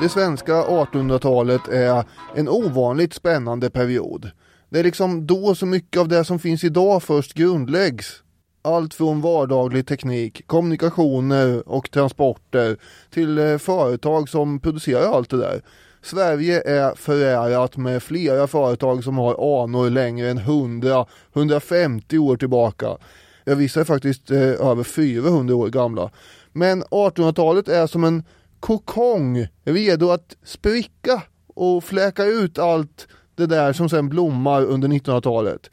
det svenska 1800-talet är en ovanligt spännande period. Det är liksom då så mycket av det som finns idag först grundläggs. Allt från vardaglig teknik, kommunikationer och transporter till eh, företag som producerar allt det där. Sverige är förärat med flera företag som har anor längre än 100-150 år tillbaka. Ja, vissa är faktiskt eh, över 400 år gamla. Men 1800-talet är som en kokong redo att spricka och fläka ut allt det där som sen blommar under 1900-talet.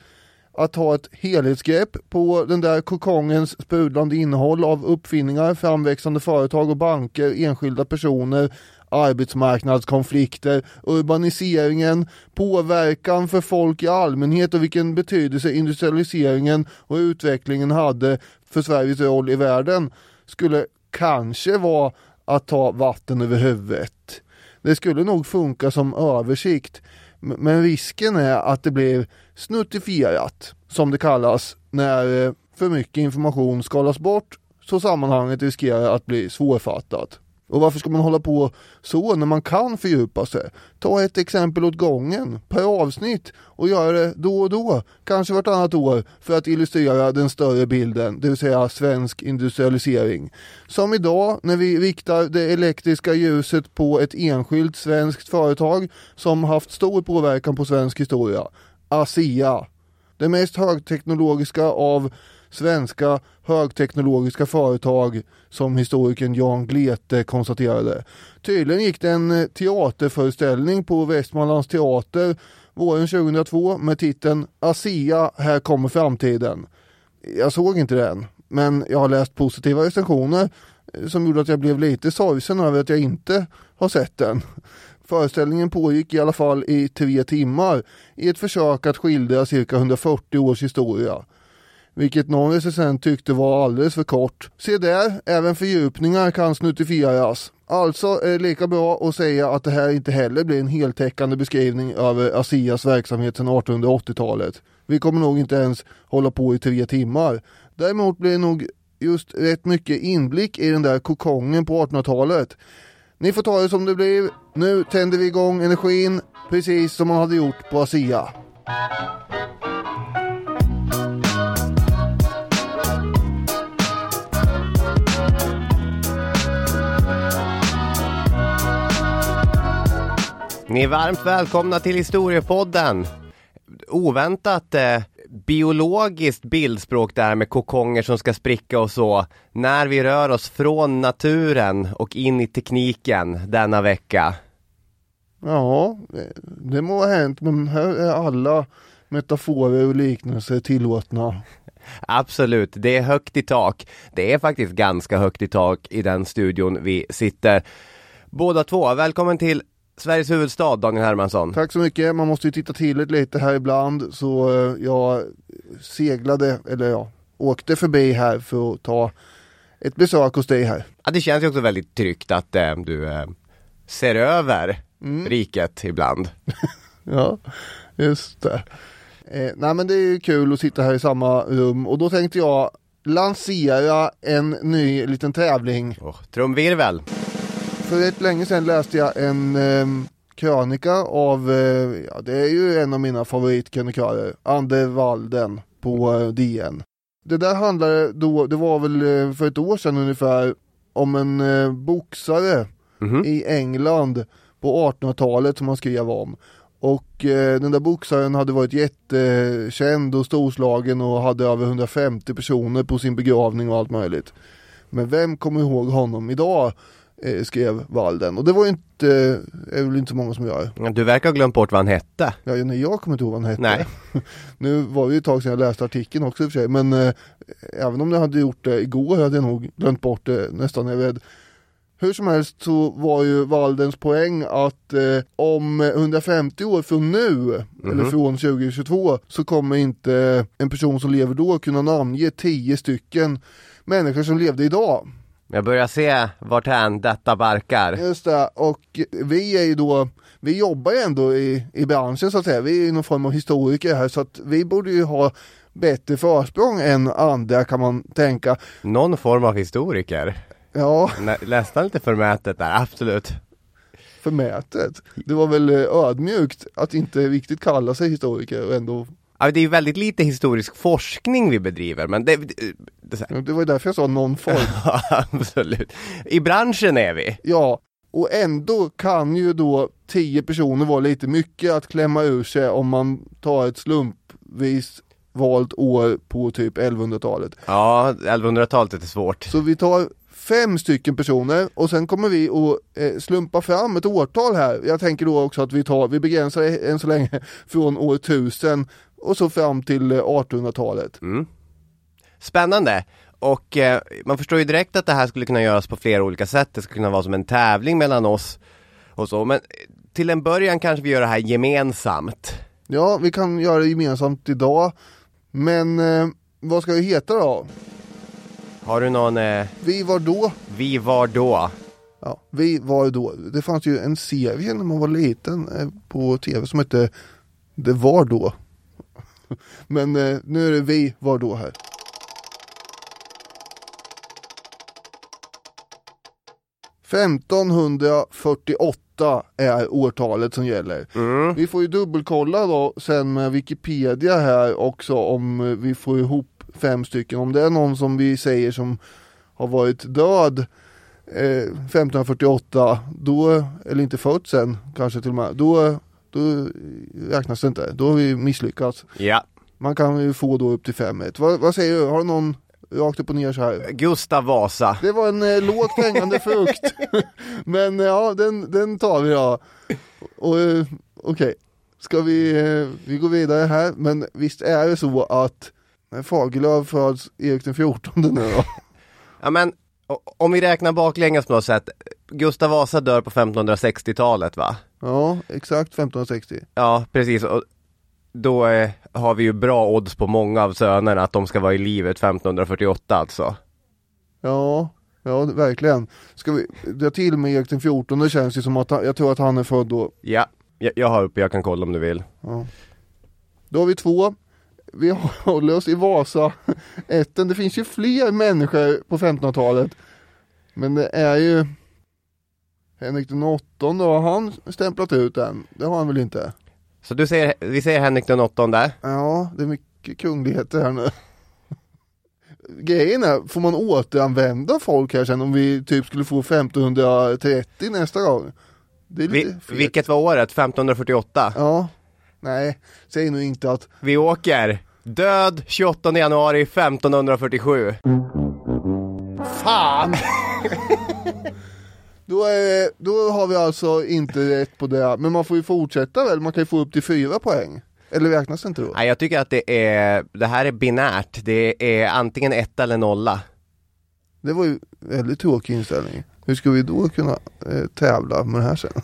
Att ha ett helhetsgrepp på den där kokongens sprudlande innehåll av uppfinningar, framväxande företag och banker, enskilda personer, arbetsmarknadskonflikter, urbaniseringen, påverkan för folk i allmänhet och vilken betydelse industrialiseringen och utvecklingen hade för Sveriges roll i världen skulle kanske vara att ta vatten över huvudet. Det skulle nog funka som översikt men risken är att det blir snuttifierat som det kallas när eh, för mycket information skalas bort så sammanhanget riskerar att bli svårfattat. Och varför ska man hålla på så när man kan fördjupa sig? Ta ett exempel åt gången, per avsnitt och göra det då och då, kanske vartannat år för att illustrera den större bilden, det vill säga svensk industrialisering. Som idag när vi riktar det elektriska ljuset på ett enskilt svenskt företag som haft stor påverkan på svensk historia, ASEA. Det mest högteknologiska av svenska högteknologiska företag som historikern Jan Glete konstaterade. Tydligen gick det en eh, teaterföreställning på Västmanlands teater våren 2002 med titeln ASEA, här kommer framtiden. Jag såg inte den, men jag har läst positiva recensioner eh, som gjorde att jag blev lite sorgsen över att jag inte har sett den. Föreställningen pågick i alla fall i tre timmar i ett försök att skildra cirka 140 års historia vilket någon recensent tyckte var alldeles för kort. Se där, även fördjupningar kan snuttifieras. Alltså är det lika bra att säga att det här inte heller blir en heltäckande beskrivning över ASEAs verksamhet sedan 1880-talet. Vi kommer nog inte ens hålla på i tre timmar. Däremot blir det nog just rätt mycket inblick i den där kokongen på 1800-talet. Ni får ta det som det blir. Nu tänder vi igång energin precis som man hade gjort på ASEA. Ni är varmt välkomna till Historiepodden. Oväntat eh, biologiskt bildspråk där med kokonger som ska spricka och så. När vi rör oss från naturen och in i tekniken denna vecka. Ja, det må ha hänt men här är alla metaforer och liknelser tillåtna. Absolut, det är högt i tak. Det är faktiskt ganska högt i tak i den studion vi sitter. Båda två, välkommen till Sveriges huvudstad, Daniel Hermansson. Tack så mycket, man måste ju titta till det lite här ibland så eh, jag seglade, eller ja, åkte förbi här för att ta ett besök hos dig här. Ja, det känns ju också väldigt tryggt att äh, du äh, ser över mm. riket ibland. ja, just det. Eh, nej men det är ju kul att sitta här i samma rum och då tänkte jag lansera en ny liten tävling. Oh, trumvirvel! För rätt länge sedan läste jag en eh, krönika av, eh, ja det är ju en av mina favoritkrönikörer, Ander Walden på eh, DN. Det där handlade då, det var väl eh, för ett år sedan ungefär, om en eh, boxare mm -hmm. i England på 1800-talet som han skrev om. Och eh, den där boxaren hade varit jättekänd och storslagen och hade över 150 personer på sin begravning och allt möjligt. Men vem kommer ihåg honom idag? Eh, skrev Walden. Och det var ju inte, är väl inte så många som gör. Du verkar ha glömt bort vad han hette. Ja, nej, jag kommer inte ihåg vad han hette. Nej. nu var det ju ett tag sedan jag läste artikeln också i och för sig, men eh, även om jag hade gjort det igår hade jag nog glömt bort det nästan, jag vet. Hur som helst så var ju Waldens poäng att eh, om 150 år från nu, mm -hmm. eller från 2022, så kommer inte en person som lever då kunna namnge 10 stycken människor som levde idag. Jag börjar se varthän detta barkar. Just det, och vi är ju då, vi jobbar ju ändå i, i branschen så att säga. Vi är ju någon form av historiker här så att vi borde ju ha bättre försprång än andra kan man tänka. Någon form av historiker? Ja. Nä, nästan lite förmätet där, absolut. förmätet. Det var väl eh, ödmjukt att inte riktigt kalla sig historiker och ändå Ja, det är ju väldigt lite historisk forskning vi bedriver, men det... det, det, det var ju därför jag sa någon form. absolut. I branschen är vi. Ja, och ändå kan ju då tio personer vara lite mycket att klämma ur sig om man tar ett slumpvis valt år på typ 1100-talet. Ja, 1100-talet är svårt. Så vi tar fem stycken personer och sen kommer vi att eh, slumpa fram ett årtal här. Jag tänker då också att vi tar, vi begränsar än så länge från år 1000 och så fram till 1800-talet. Mm. Spännande! Och eh, man förstår ju direkt att det här skulle kunna göras på flera olika sätt. Det skulle kunna vara som en tävling mellan oss och så. Men eh, till en början kanske vi gör det här gemensamt. Ja, vi kan göra det gemensamt idag. Men eh, vad ska vi heta då? Har du någon... Eh... Vi var då? Vi var då. Ja, vi var då. Det fanns ju en serie när man var liten eh, på tv som hette Det var då. Men eh, nu är det vi var då här. –1548 är årtalet som gäller. Mm. Vi får ju dubbelkolla då sen med Wikipedia här också om vi får ihop fem stycken. Om det är någon som vi säger som har varit död eh, 1548, då, eller inte född sen kanske till och med, då, då räknas det inte. Då har vi misslyckats. Ja. Man kan ju få då upp till 5-1. Vad, vad säger du? Har du någon rakt upp och ner så här? Gustav Vasa. Det var en eh, lågt hängande frukt. Men ja, den, den tar vi då. Och, eh, Okej, okay. ska vi, eh, vi går vidare här. Men visst är det så att när Fagerlöf föds Erik den 14 nu då? Ja men, om vi räknar baklänges på något sätt. Gustav Vasa dör på 1560-talet va? Ja, exakt 1560. Ja, precis. Och då eh, har vi ju bra odds på många av sönerna att de ska vara i livet 1548 alltså. Ja, ja verkligen. Ska vi dra till med Erik den 14? Det känns ju som att han, jag tror att han är född då. Ja, jag, jag har uppe, jag kan kolla om du vill. Ja. Då har vi två. Vi håller oss i Vasa ätten. Det finns ju fler människor på 1500-talet. Men det är ju Henrik den åttonde, har han stämplat ut den? Det har han väl inte? Så du säger, vi säger Henrik den åttonde? Ja, det är mycket kungligheter här nu. Grejen är, får man återanvända folk här sen om vi typ skulle få 1530 nästa gång? Det är lite vi, vilket var året? 1548? Ja. Nej, säg nu inte att... Vi åker! Död 28 januari 1547. Fan! Då, är, då har vi alltså inte rätt på det, men man får ju fortsätta väl, man kan ju få upp till fyra poäng. Eller räknas det inte då? Nej jag tycker att det är, det här är binärt, det är antingen ett eller nolla. Det var ju väldigt tråkig inställning. Hur ska vi då kunna eh, tävla med det här sen?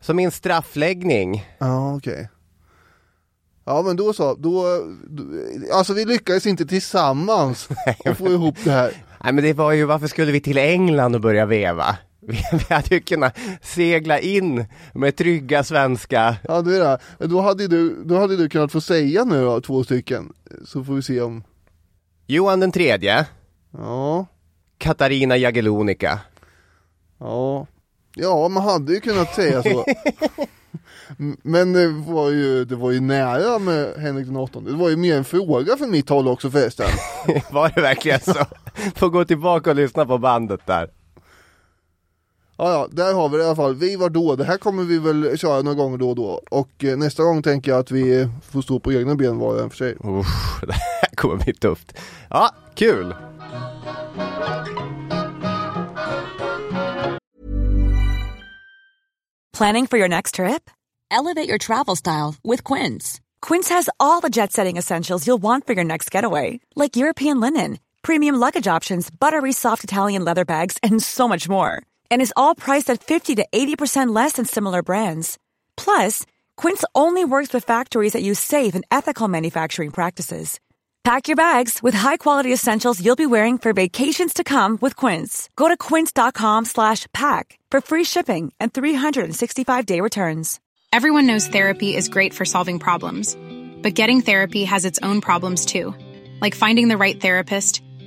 Som min straffläggning. Ja okej. Okay. Ja men då så, då, då, alltså vi lyckades inte tillsammans att få ihop det här. Nej men det var ju, varför skulle vi till England och börja veva? Vi hade ju kunnat segla in med trygga svenska Ja det är det. Då hade du, då hade du kunnat få säga nu då, två stycken Så får vi se om Johan den tredje Ja Katarina Jagellonica Ja Ja man hade ju kunnat säga så Men det var, ju, det var ju nära med Henrik den åttonde. Det var ju mer en fråga för mitt håll också förresten. var det verkligen så? Får gå tillbaka och lyssna på bandet där. Ja, ja, där har vi det i alla fall. Vi var då, det här kommer vi väl köra några gånger då och då. Och eh, nästa gång tänker jag att vi får stå på egna ben var och en för sig. Usch, det här kommer bli tufft. Ja, kul! Planning for your next trip? Elevate your travel style with Quince. Quince has all the jet setting essentials you'll want for your next getaway. Like European linen, premium luggage options, buttery soft Italian leather bags, and so much more and is all priced at 50 to 80% less than similar brands. Plus, Quince only works with factories that use safe and ethical manufacturing practices. Pack your bags with high-quality essentials you'll be wearing for vacations to come with Quince. Go to quince.com/pack for free shipping and 365-day returns. Everyone knows therapy is great for solving problems, but getting therapy has its own problems too, like finding the right therapist,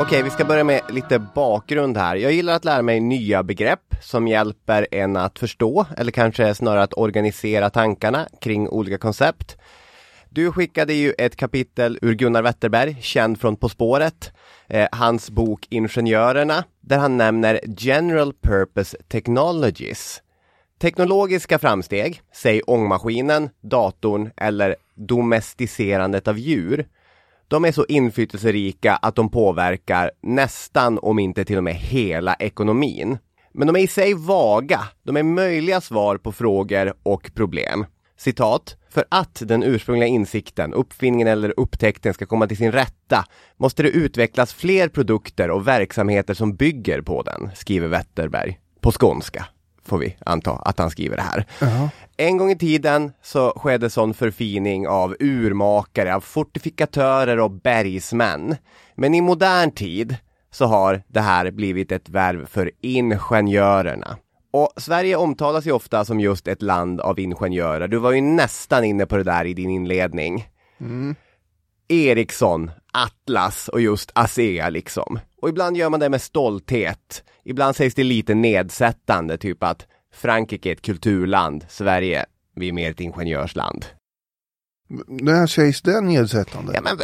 Okej, vi ska börja med lite bakgrund här. Jag gillar att lära mig nya begrepp som hjälper en att förstå eller kanske snarare att organisera tankarna kring olika koncept. Du skickade ju ett kapitel ur Gunnar Wetterberg, känd från På spåret, eh, hans bok Ingenjörerna, där han nämner General Purpose Technologies. Teknologiska framsteg, säg ångmaskinen, datorn eller domesticerandet av djur, de är så inflytelserika att de påverkar nästan, om inte till och med hela ekonomin. Men de är i sig vaga. De är möjliga svar på frågor och problem. Citat. För att den ursprungliga insikten, uppfinningen eller upptäckten ska komma till sin rätta måste det utvecklas fler produkter och verksamheter som bygger på den, skriver Wetterberg. På skånska får vi anta att han skriver det här. En gång i tiden så skedde sån förfining av urmakare, av fortifikatörer och bergsmän. Men i modern tid så har det här blivit ett värv för ingenjörerna. Och Sverige omtalas ju ofta som just ett land av ingenjörer. Du var ju nästan inne på det där i din inledning. Ericsson, Atlas och just ASEA liksom. Och ibland gör man det med stolthet. Ibland sägs det lite nedsättande, typ att Frankrike är ett kulturland, Sverige, vi är mer ett ingenjörsland. När sägs det nedsättande? Ja, men,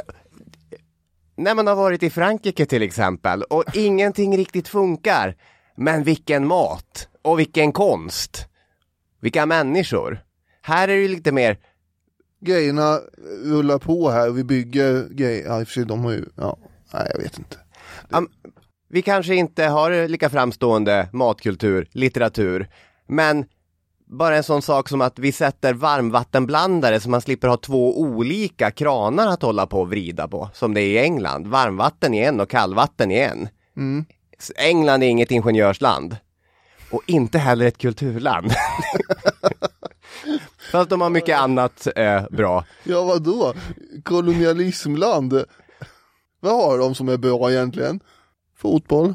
när man har varit i Frankrike till exempel och ingenting riktigt funkar. Men vilken mat och vilken konst. Vilka människor. Här är det lite mer, Grejerna rullar på här, vi bygger grejer, ja i och för sig de har ju, ja, nej jag vet inte. Am, vi kanske inte har lika framstående matkultur, litteratur, men bara en sån sak som att vi sätter varmvattenblandare så man slipper ha två olika kranar att hålla på och vrida på, som det är i England. Varmvatten i en och kallvatten i en. S- England är inget ingenjörsland. Och inte heller ett kulturland. Fast de har mycket annat eh, bra. Ja vadå? Kolonialismland? Vad har de som är bra egentligen? Fotboll?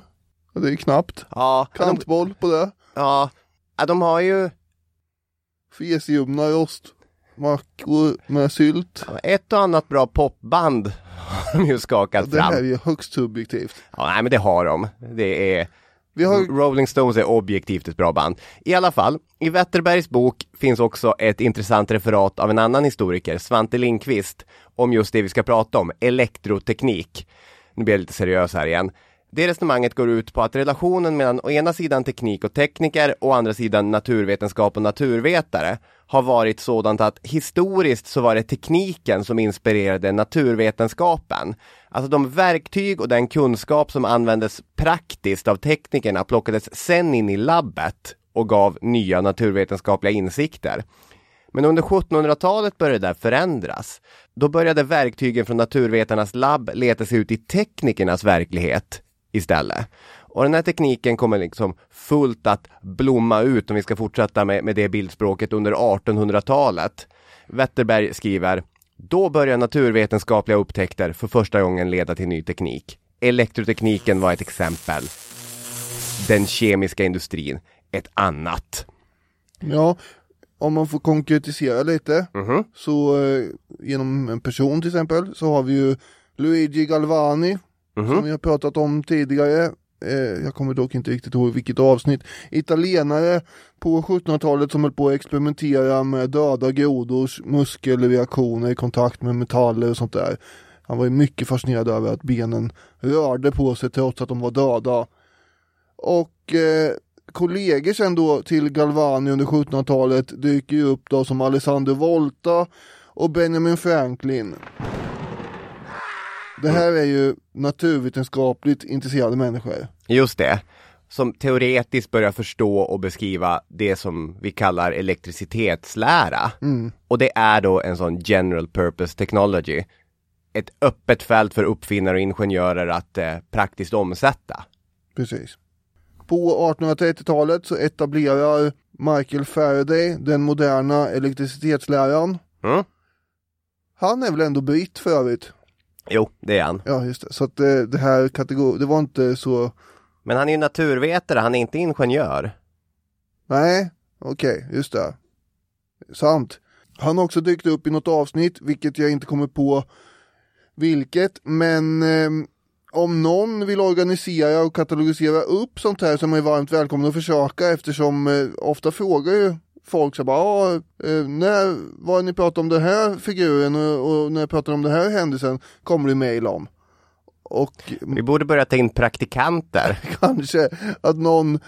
Ja, Det är knappt. Ja, Kantboll på det. ja, ja, de har ju Fesljumnarost. Mackor med sylt. ett och annat bra popband har de ju skakat Det här är fram. ju högst subjektivt. Ja, nej men det har de. Det är Vi har Rolling Stones är objektivt ett bra band. I alla fall, i Wetterbergs bok finns också ett intressant referat av en annan historiker, Svante Lindqvist, om just det vi ska prata om, elektroteknik. Nu blir jag lite seriös här igen. Det resonemanget går ut på att relationen mellan å ena sidan teknik och tekniker och å andra sidan naturvetenskap och naturvetare har varit sådant att historiskt så var det tekniken som inspirerade naturvetenskapen. Alltså de verktyg och den kunskap som användes praktiskt av teknikerna plockades sen in i labbet och gav nya naturvetenskapliga insikter. Men under 1700-talet började det där förändras. Då började verktygen från naturvetarnas labb leta sig ut i teknikernas verklighet istället. Och den här tekniken kommer liksom fullt att blomma ut om vi ska fortsätta med, med det bildspråket under 1800-talet. Wetterberg skriver då börjar naturvetenskapliga upptäckter för första gången leda till ny teknik. Elektrotekniken var ett exempel. Den kemiska industrin ett annat. Ja, om man får konkretisera lite Mhm. så eh, genom en person till exempel så har vi ju Luigi Galvani som vi har pratat om tidigare. Eh, jag kommer dock inte riktigt ihåg vilket avsnitt. Italienare på 1700-talet som höll på att experimentera med döda grodors muskelreaktioner i kontakt med metaller och sånt där. Han var ju mycket fascinerad över att benen rörde på sig trots att de var döda. Och eh, kollegor sen då till Galvani under 1700-talet dyker ju upp då som Alessandro Volta och Benjamin Franklin. Det här är ju naturvetenskapligt intresserade människor. Just det. Som teoretiskt börjar förstå och beskriva det som vi kallar elektricitetslära. Och det är då en sån general purpose technology. Ett öppet fält för uppfinnare och ingenjörer att eh, praktiskt omsätta. Precis. På 1830-talet så etablerar Michael Faraday den moderna elektricitetsläran. Mm? Han är väl ändå britt för övrigt? Jo, det är han. Ja, just det. Så att det, det här kategori, det var inte så, Men han är ju naturvetare, han är inte ingenjör. nej, okej, just det. Sant. Han har också dykt upp i något avsnitt, vilket jag inte kommer på vilket, men eh, om någon vill organisera och katalogisera upp sånt här så är man ju varmt välkommen att försöka eftersom eh, ofta frågar ju folk så bara, "Ja, eh, när var ni pratade om den här figuren och, och när jag pratade om den här händelsen kommer det mejl om. Och Vi borde börja ta in praktikanter. kanske att någon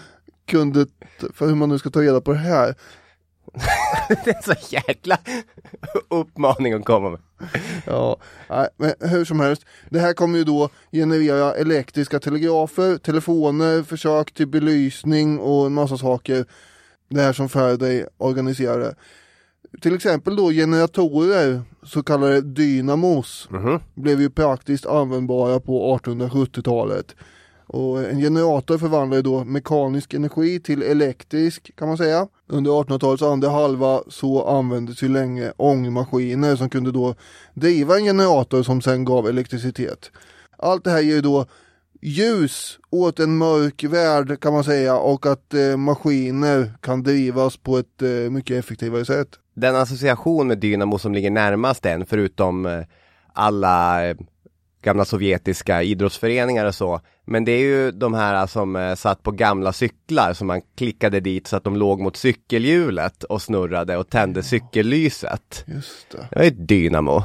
kunde, för hur man nu ska ta reda på det här, det är så jäkla uppmaning att komma med. Ja, men hur som helst. Det här kommer ju då generera elektriska telegrafer, telefoner, försök till belysning och en massa saker. Det här som Faraday organiserade. Till exempel då generatorer, så kallade dynamos, blev ju praktiskt användbara på 1870-talet. Och en generator förvandlade då mekanisk energi till elektrisk kan man säga. Under 1800-talets andra halva så användes ju länge ångmaskiner som kunde då driva en generator som sen gav elektricitet. Allt det här ger ju då ljus åt en mörk värld kan man säga och att eh, maskiner kan drivas på ett eh, mycket effektivare sätt. Den association med Dynamo som ligger närmast den, förutom eh, alla eh, gamla sovjetiska idrottsföreningar och så. Men det är ju de här som eh, satt på gamla cyklar som man klickade dit så att de låg mot cykelhjulet och snurrade och tände cykellyset. Just det. Det är ett Dynamo.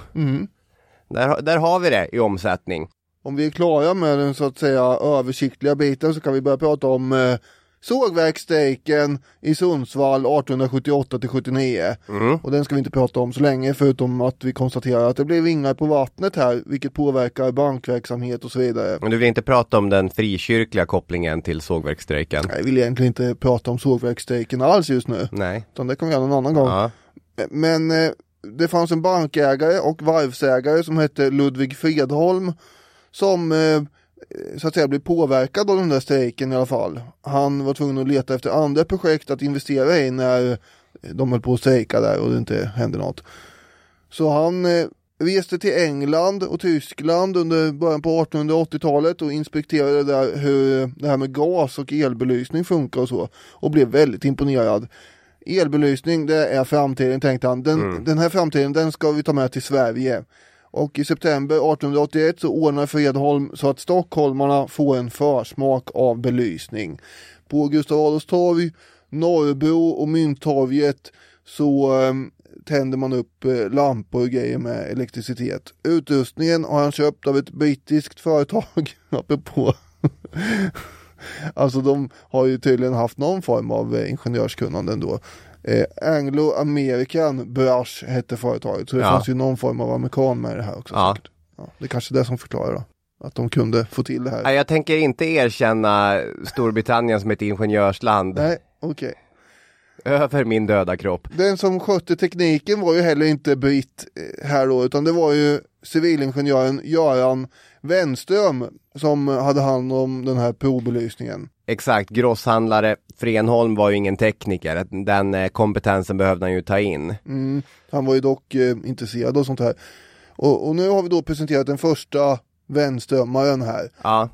Där, där har vi det i omsättning. Om vi är klara med den så att säga översiktliga biten så kan vi börja prata om eh, sågverksstrejken i Sundsvall 1878 till 79. Och den ska vi inte prata om så länge förutom att vi konstaterar att det blev ringar på vattnet här vilket påverkar bankverksamhet och så vidare. Men du vill inte prata om den frikyrkliga kopplingen till sågverksstrejken? Jag vill egentligen inte prata om sågverksstrejken alls just nu. Nej. Utan det kan vi göra någon annan gång. Ja. Men eh, det fanns en bankägare och varvsägare som hette Ludvig Fredholm som eh, så att säga blev påverkad av den där strejken i alla fall. Han var tvungen att leta efter andra projekt att investera i när de höll på att strejka där och det inte hände något. Så han eh, reste till England och Tyskland under början på 1880-talet och inspekterade där hur det här med gas och elbelysning funkar och så och blev väldigt imponerad. Elbelysning det är framtiden tänkte han. Den, den här framtiden den ska vi ta med till Sverige. Och i september 1881 så ordnar Fredholm så att stockholmarna får en försmak av belysning. På Gustav Adolfs torg, Norrbro och Mynttorget så eh, tänder man upp eh, lampor och grejer med elektricitet. Utrustningen har han köpt av ett brittiskt företag, apropå Alltså de har ju tydligen haft någon form av eh, ingenjörskunnande ändå. Eh, Anglo American Brush hette företaget, så det Ja. fanns ju någon form av amerikan med det här också. Ja. Ja, det är kanske det som förklarar då. Att de kunde få till det här. Jag tänker inte erkänna Storbritannien som ett ingenjörsland Nej, okej. över min döda kropp. Den som skötte tekniken var ju heller inte britt eh, här då, utan det var ju civilingenjören Göran Wenström som hade hand om den här provbelysningen. Exakt, grosshandlare Frenholm var ju ingen tekniker, den eh, kompetensen behövde han ju ta in. Mm, han var ju dock eh, intresserad av sånt här. Och, och nu har vi då presenterat den första vänströmmaren här. Ja.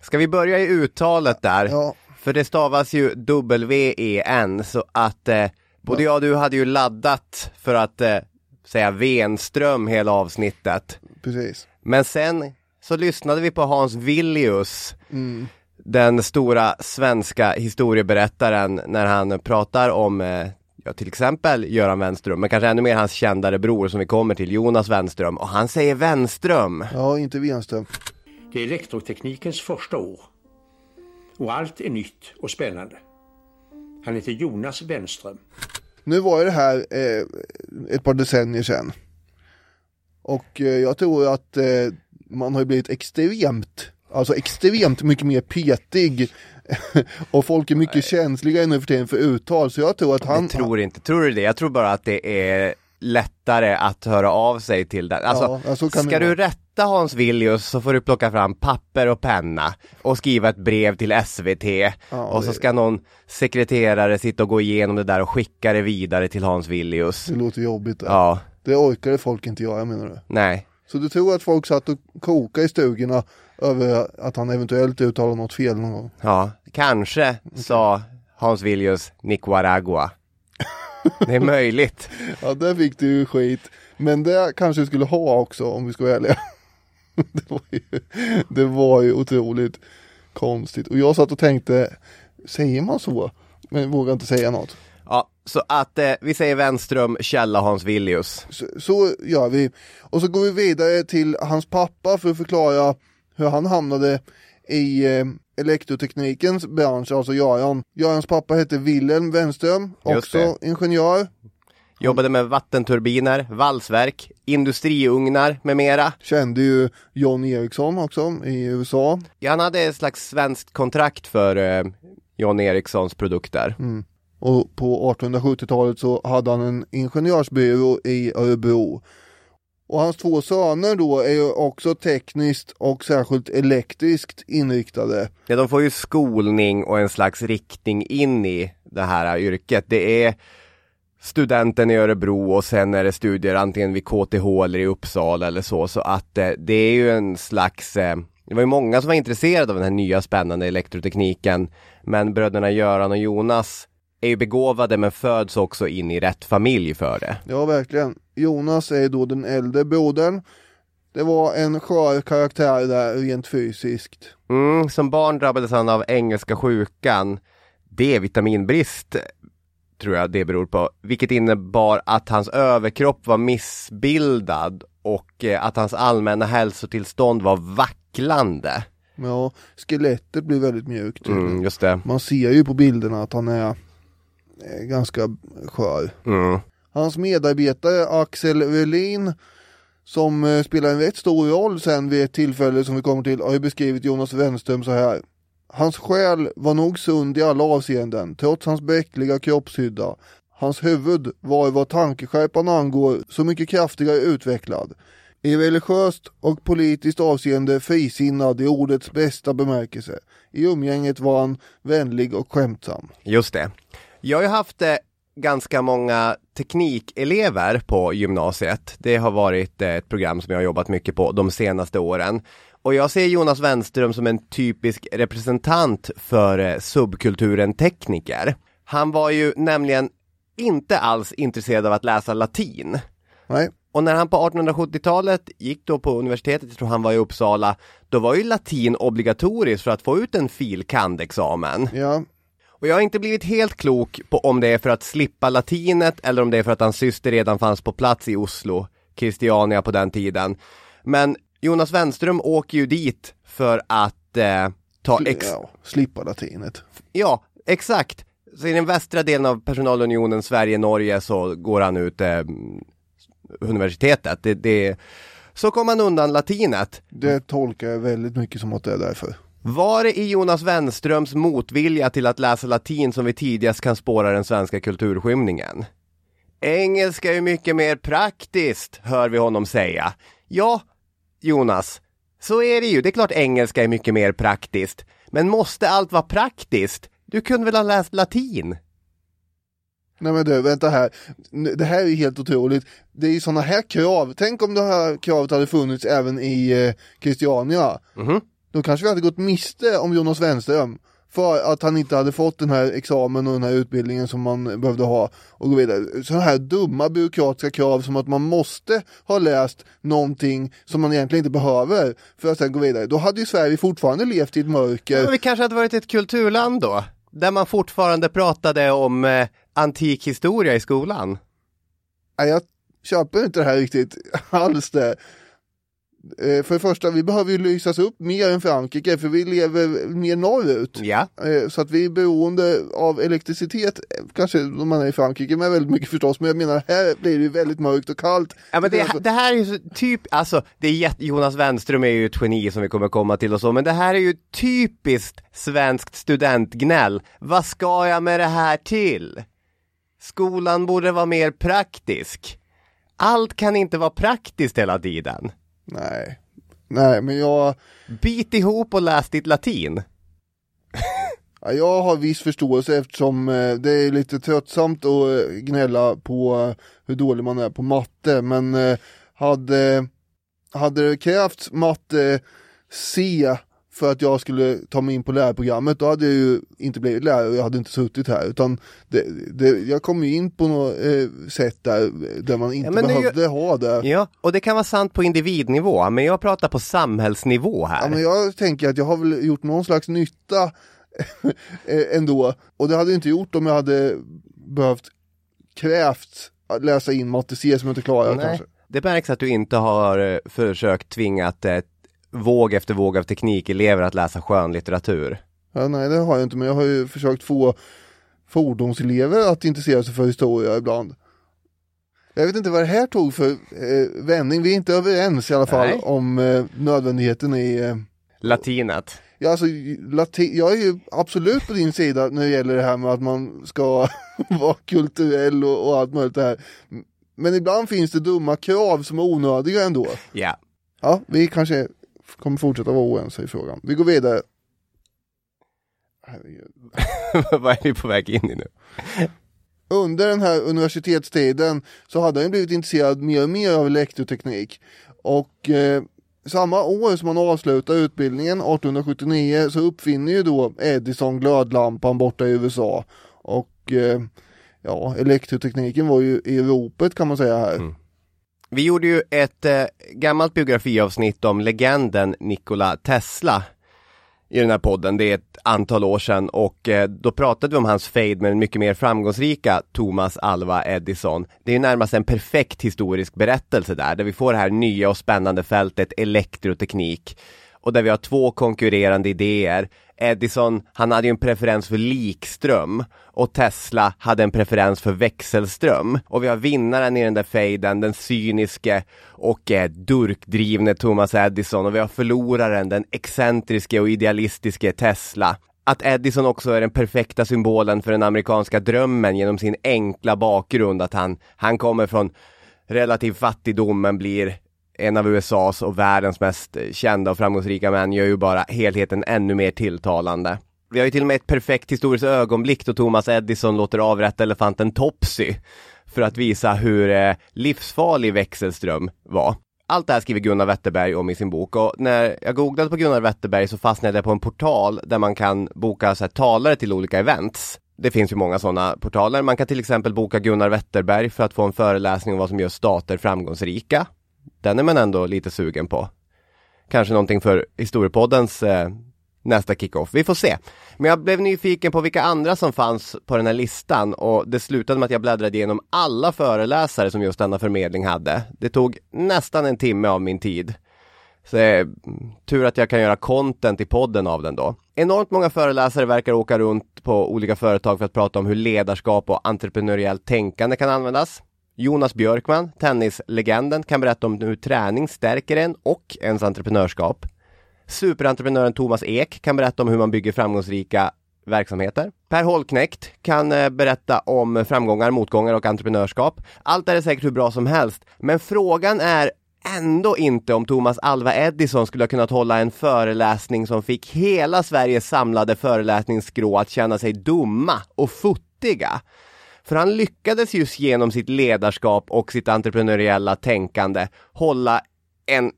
Ska vi börja i uttalet där? Ja, För det stavas ju W-E-N, så att eh, både jag och du hade ju laddat för att eh, säga Venström hela avsnittet. precis. Men sen så lyssnade vi på Hans Villius, den stora svenska historieberättaren, när han pratar om eh, ja, till exempel Göran Wenström, men kanske ännu mer hans kändare bror som vi kommer till, Jonas Wenström, och han säger Wenström. Ja, inte Wenström. Det är elektroteknikens första år. Och allt är nytt och spännande. Han heter Jonas Wenström. Nu var ju det här eh, ett par decennier sedan. Och eh, jag tror att eh, man har blivit extremt, alltså extremt mycket mer petig. och folk är mycket känsliga nu för tiden för uttal. Så jag tror att han... Jag tror inte, tror du det? Jag tror bara att det är lättare att höra av sig till den. Alltså, Ja, ska du vara. Rätta Hans Villius så får du plocka fram papper och penna och skriva ett brev till SVT och så det- ska någon sekreterare sitta och gå igenom det där och skicka det vidare till Hans Villius. Det låter jobbigt. där. Ja, Det orkade folk inte göra menar du? nej. Så du tror att folk satt och kokade i stugorna över att han eventuellt uttalade något fel någon gång? Ja, kanske sa Hans Villius Nicaragua. Det är möjligt. Ja, där fick du ju skit. Men det kanske du skulle ha också om vi ska vara ärliga. Det var ju, det var ju otroligt konstigt. Och jag satt och tänkte, säger man så? Men jag vågar inte säga något. Ja, så att eh, vi säger Wenström, källa Hans Villius. Så, så gör vi. Och så går vi vidare till hans pappa för att förklara hur han hamnade i eh, elektroteknikens bransch, alltså Göran. Görans pappa hette Wilhelm Wenström, också ingenjör. Jobbade med vattenturbiner, valsverk, industriugnar med mera. Kände ju John Ericsson också i USA. Ja, han hade ett slags svenskt kontrakt för eh, John Ericssons produkter. Och på 1870-talet så hade han en ingenjörsbyrå i Örebro. Och hans två söner då är ju också tekniskt och särskilt elektriskt inriktade. Ja, de får ju skolning och en slags riktning in i det här yrket. Det är studenten i Örebro och sen är det studier antingen vid KTH eller i Uppsala eller så. Så att eh, det är ju en slags eh, det var ju många som var intresserade av den här nya spännande elektrotekniken. Men bröderna Göran och Jonas är ju begåvade men föds också in i rätt familj för det. Ja, verkligen. Jonas är då den äldre brodern. Det var en skör karaktär där rent fysiskt. Mm, som barn drabbades han av engelska sjukan. D-vitaminbrist tror jag det beror på. Vilket innebar att hans överkropp var missbildad och eh, att hans allmänna hälsotillstånd var vacklande. Ja, skelettet blir väldigt mjukt. Mm, just det. Man ser ju på bilderna att han är, ganska skör. Mm. Hans medarbetare Axel Welin som eh, spelar en rätt stor roll sen vid ett tillfälle som vi kommer till har ju beskrivit Jonas Wenström så här. Hans själ var nog sund i alla avseenden trots hans bräckliga kroppshydda. Hans huvud var vad tankeskärpan angår så mycket kraftigare utvecklad. I religiöst och politiskt avseende frisinnad i ordets bästa bemärkelse. I umgänget var han vänlig och skämtsam. Just det. Jag har ju haft eh, ganska många teknikelever på gymnasiet. Det har varit eh, ett program som jag har jobbat mycket på de senaste åren. Och jag ser Jonas Wenström som en typisk representant för eh, subkulturen tekniker. Han var ju nämligen inte alls intresserad av att läsa latin. Nej, Och när han på 1870-talet gick då på universitetet, jag tror han var i Uppsala, då var ju latin obligatoriskt för att få ut en fil. kand-examen. ja, Och jag har inte blivit helt klok på om det är för att slippa latinet eller om det är för att hans syster redan fanns på plats i Oslo, Christiania på den tiden. Men Jonas Wenström åker ju dit för att eh, ta ex... ja slippa latinet. Ja, exakt. Så i den västra delen av personalunionen Sverige-Norge så går han ut eh, universitetet. Det, det... Så kom han undan latinet. Det tolkar jag väldigt mycket som att det är därför. Var det i Jonas Wenströms motvilja till att läsa latin som vi tidigast kan spåra den svenska kulturskymningen? Engelska är mycket mer praktiskt, hör vi honom säga. Ja, Jonas, så är det ju. Det är klart engelska är mycket mer praktiskt. Men måste allt vara praktiskt? Du kunde väl ha läst latin? Nej men du, vänta här. Det här är ju helt otroligt. Det är ju sådana här krav. Tänk om det här kravet hade funnits även i eh, Christiania. Mhm. Då kanske vi hade gått miste om Jonas Wenström. För att han inte hade fått den här examen och den här utbildningen som man behövde ha och gå vidare. Sådana här dumma byråkratiska krav som att man måste ha läst någonting som man egentligen inte behöver för att sen gå vidare. Då hade ju Sverige fortfarande levt i ett mörker. Men vi kanske hade varit ett kulturland då? Där man fortfarande pratade om eh, antik historia i skolan? Nej, jag köper inte det här riktigt alls det. Eh, för det första, vi behöver ju lysas upp mer än Frankrike för vi lever mer norrut. Ja, Eh, Så att vi är beroende av elektricitet, eh, kanske om man är i Frankrike med väldigt mycket förstås, men jag menar här blir det väldigt mörkt och kallt. Ja men det, det här är ju typ, alltså det är jätte, Jonas Wenström är ju ett geni som vi kommer komma till och så, men det här är ju typiskt svenskt studentgnäll. Vad ska jag med det här till? Skolan borde vara mer praktisk. Allt kan inte vara praktiskt hela tiden. Nej, nej men jag, Bit ihop och läs ditt latin. ja, jag har viss förståelse eftersom eh, det är lite tröttsamt att eh, gnälla på eh, hur dålig man är på matte, men hade, hade det krävts matte C för att jag skulle ta mig in på lärarprogrammet, då hade jag ju inte blivit lärare och jag hade inte suttit här. Utan det, det, jag kom ju in på något eh, sätt där, där man inte det är ju- behövde ha det. Ja, och det kan vara sant på individnivå, men jag pratar på samhällsnnivå här. Ja, men jag tänker att jag har väl gjort någon slags nytta eh, ändå. Och det hade jag inte gjort om jag hade behövt krävt att läsa in matte C som jag inte klarar kanske. Det märks att du inte har eh, försökt tvingat eh, våg efter våg av teknikelever att läsa skönlitteratur. Ja, nej det har jag inte men jag har ju försökt få fordonselever att intressera sig för historia ibland. Jag vet inte vad det här tog för eh, vändning, vi är inte överens i alla fall Nej. om eh, nödvändigheten i eh, Latinet. Ja, alltså, lati- jag är ju absolut på din sida när det gäller det här med att man ska vara kulturell och, och allt möjligt det här. Men ibland finns det dumma krav som är onödiga ändå. Ja. Ja, vi kanske kommer fortsätta vara oense i frågan. Vi går vidare. Vad är vi på väg in i nu? Under den här universitetstiden så hade han blivit intresserad mer och mer av elektroteknik. Och eh, samma år som han avslutar utbildningen, 1879, så uppfinner ju då Edison glödlampan borta i USA. Och eh, ja, elektrotekniken var ju i ropet kan man säga här. Vi gjorde ju ett eh, gammalt biografiavsnitt om legenden Nikola Tesla i den här podden. Det är ett antal år sedan och eh, då pratade vi om hans fade med den mycket mer framgångsrika Thomas Alva Edison. Det är ju närmast en perfekt historisk berättelse där, där vi får det här nya och spännande fältet elektroteknik och där vi har två konkurrerande idéer. Edison, han hade ju en preferens för likström och Tesla hade en preferens för växelström. Och vi har vinnaren i den där fejden, den cyniske och eh, durkdrivne Thomas Edison och vi har förloraren, den excentriske och idealistiske Tesla. Att Edison också är den perfekta symbolen för den amerikanska drömmen genom sin enkla bakgrund, att han, han kommer från relativ fattigdom men blir en av USAs och världens mest kända och framgångsrika män gör ju bara helheten ännu mer tilltalande. Vi har ju till och med ett perfekt historiskt ögonblick då Thomas Edison låter avrätta elefanten Topsy för att visa hur eh, livsfarlig växelström var. Allt det här skriver Gunnar Wetterberg om i sin bok och när jag googlade på Gunnar Wetterberg så fastnade jag på en portal där man kan boka så här, talare till olika events. Det finns ju många sådana portaler. Man kan till exempel boka Gunnar Wetterberg för att få en föreläsning om vad som gör stater framgångsrika. Den är man ändå lite sugen på. Kanske någonting för historiepoddens eh, nästa kickoff. Vi får se. Men jag blev nyfiken på vilka andra som fanns på den här listan och det slutade med att jag bläddrade igenom alla föreläsare som just denna förmedling hade. Det tog nästan en timme av min tid. Så eh, tur att jag kan göra content i podden av den då. Enormt många föreläsare verkar åka runt på olika företag för att prata om hur ledarskap och entreprenöriellt tänkande kan användas. Jonas Björkman, tennislegenden, kan berätta om hur träning stärker en och ens entreprenörskap. Superentreprenören Thomas Ek kan berätta om hur man bygger framgångsrika verksamheter. Per Holknekt kan eh, berätta om framgångar, motgångar och entreprenörskap. Allt är säkert hur bra som helst, men frågan är ändå inte om Thomas Alva Edison skulle ha kunnat hålla en föreläsning som fick hela Sveriges samlade föreläsningsskrå att känna sig dumma och futtiga. För han lyckades just genom sitt ledarskap och sitt entreprenöriella tänkande hålla en,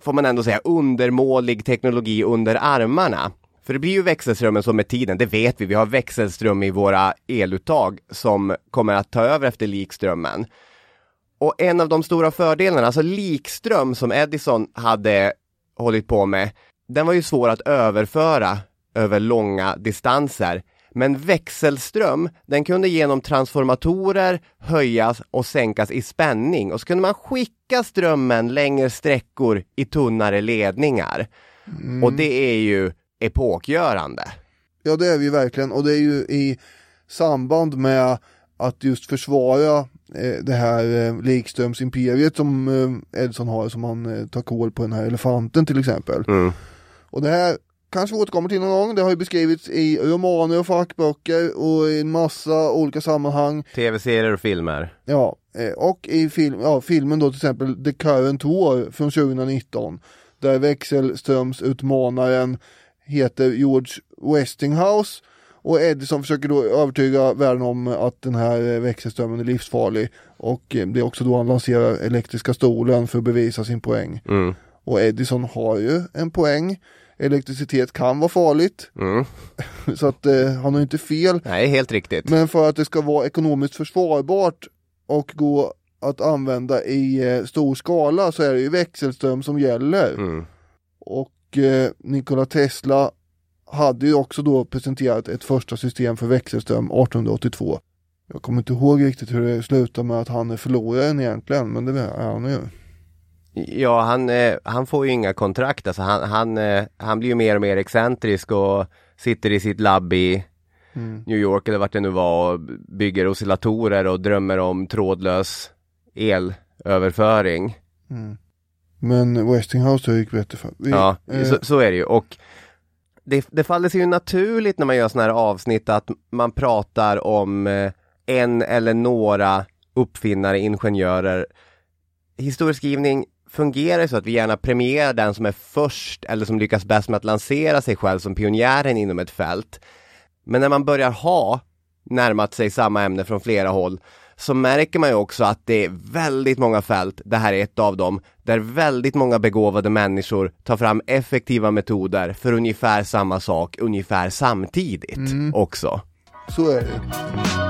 får man ändå säga, undermålig teknologi under armarna. För det blir ju växelströmmen som med tiden, det vet vi, vi har växelström i våra eluttag som kommer att ta över efter likströmmen. Och en av de stora fördelarna, alltså likström som Edison hade hållit på med, den var ju svår att överföra över långa distanser. Men växelström, den kunde genom transformatorer höjas och sänkas i spänning och så kunde man skicka strömmen längre sträckor i tunnare ledningar. Och det är ju epokgörande. Ja det är vi verkligen och det är ju i samband med att just försvara eh, det här eh, likströmsimperiet som eh, Edison har som han tar koll på den här elefanten till exempel. Mm. Och det här kanske vi återkommer till någon gång. Det har ju beskrivits i romaner och fackböcker och i en massa olika sammanhang. Tv-serier och filmer. Ja, eh, och i film, ja, filmen då till exempel The Current War från 2019 där växelströmsutmanaren heter George Westinghouse och Edison försöker då övertyga världen om att den här växelströmmen är livsfarlig och eh, det är också då han lanserar elektriska stolen för att bevisa sin poäng. Mm. Och Edison har ju en poäng. Elektricitet kan vara farligt Mm. så att eh, han har inte fel. Nej, helt riktigt. Men för att det ska vara ekonomiskt försvarbart och gå att använda i eh, stor skala så är det ju växelström som gäller. Mm. Och eh, Nikola Tesla hade ju också då presenterat ett första system för växelström 1882. Jag kommer inte ihåg riktigt hur det slutar med att han är förloraren egentligen, men det är han ju. Ja, han, eh, han får ju inga kontrakt. Alltså han, han, eh, han blir ju mer och mer excentrisk och sitter i sitt labb i New York eller vart det nu var och bygger oscillatorer och drömmer om trådlös elöverföring. Men Westinghouse gick bättre för. Vi, Ja, eh, så, så är det ju. Och det, det faller sig ju naturligt när man gör sådana här avsnitt att man pratar om eh, en eller några uppfinnare, ingenjörer. Historieskrivning fungerar så att vi gärna premierar den som är först eller som lyckas bäst med att lansera sig själv som pionjären inom ett fält. Men när man börjar ha närmat sig samma ämne från flera håll så märker man ju också att det är väldigt många fält, det här är ett av dem, där väldigt många begåvade människor tar fram effektiva metoder för ungefär samma sak ungefär samtidigt också. Så är det.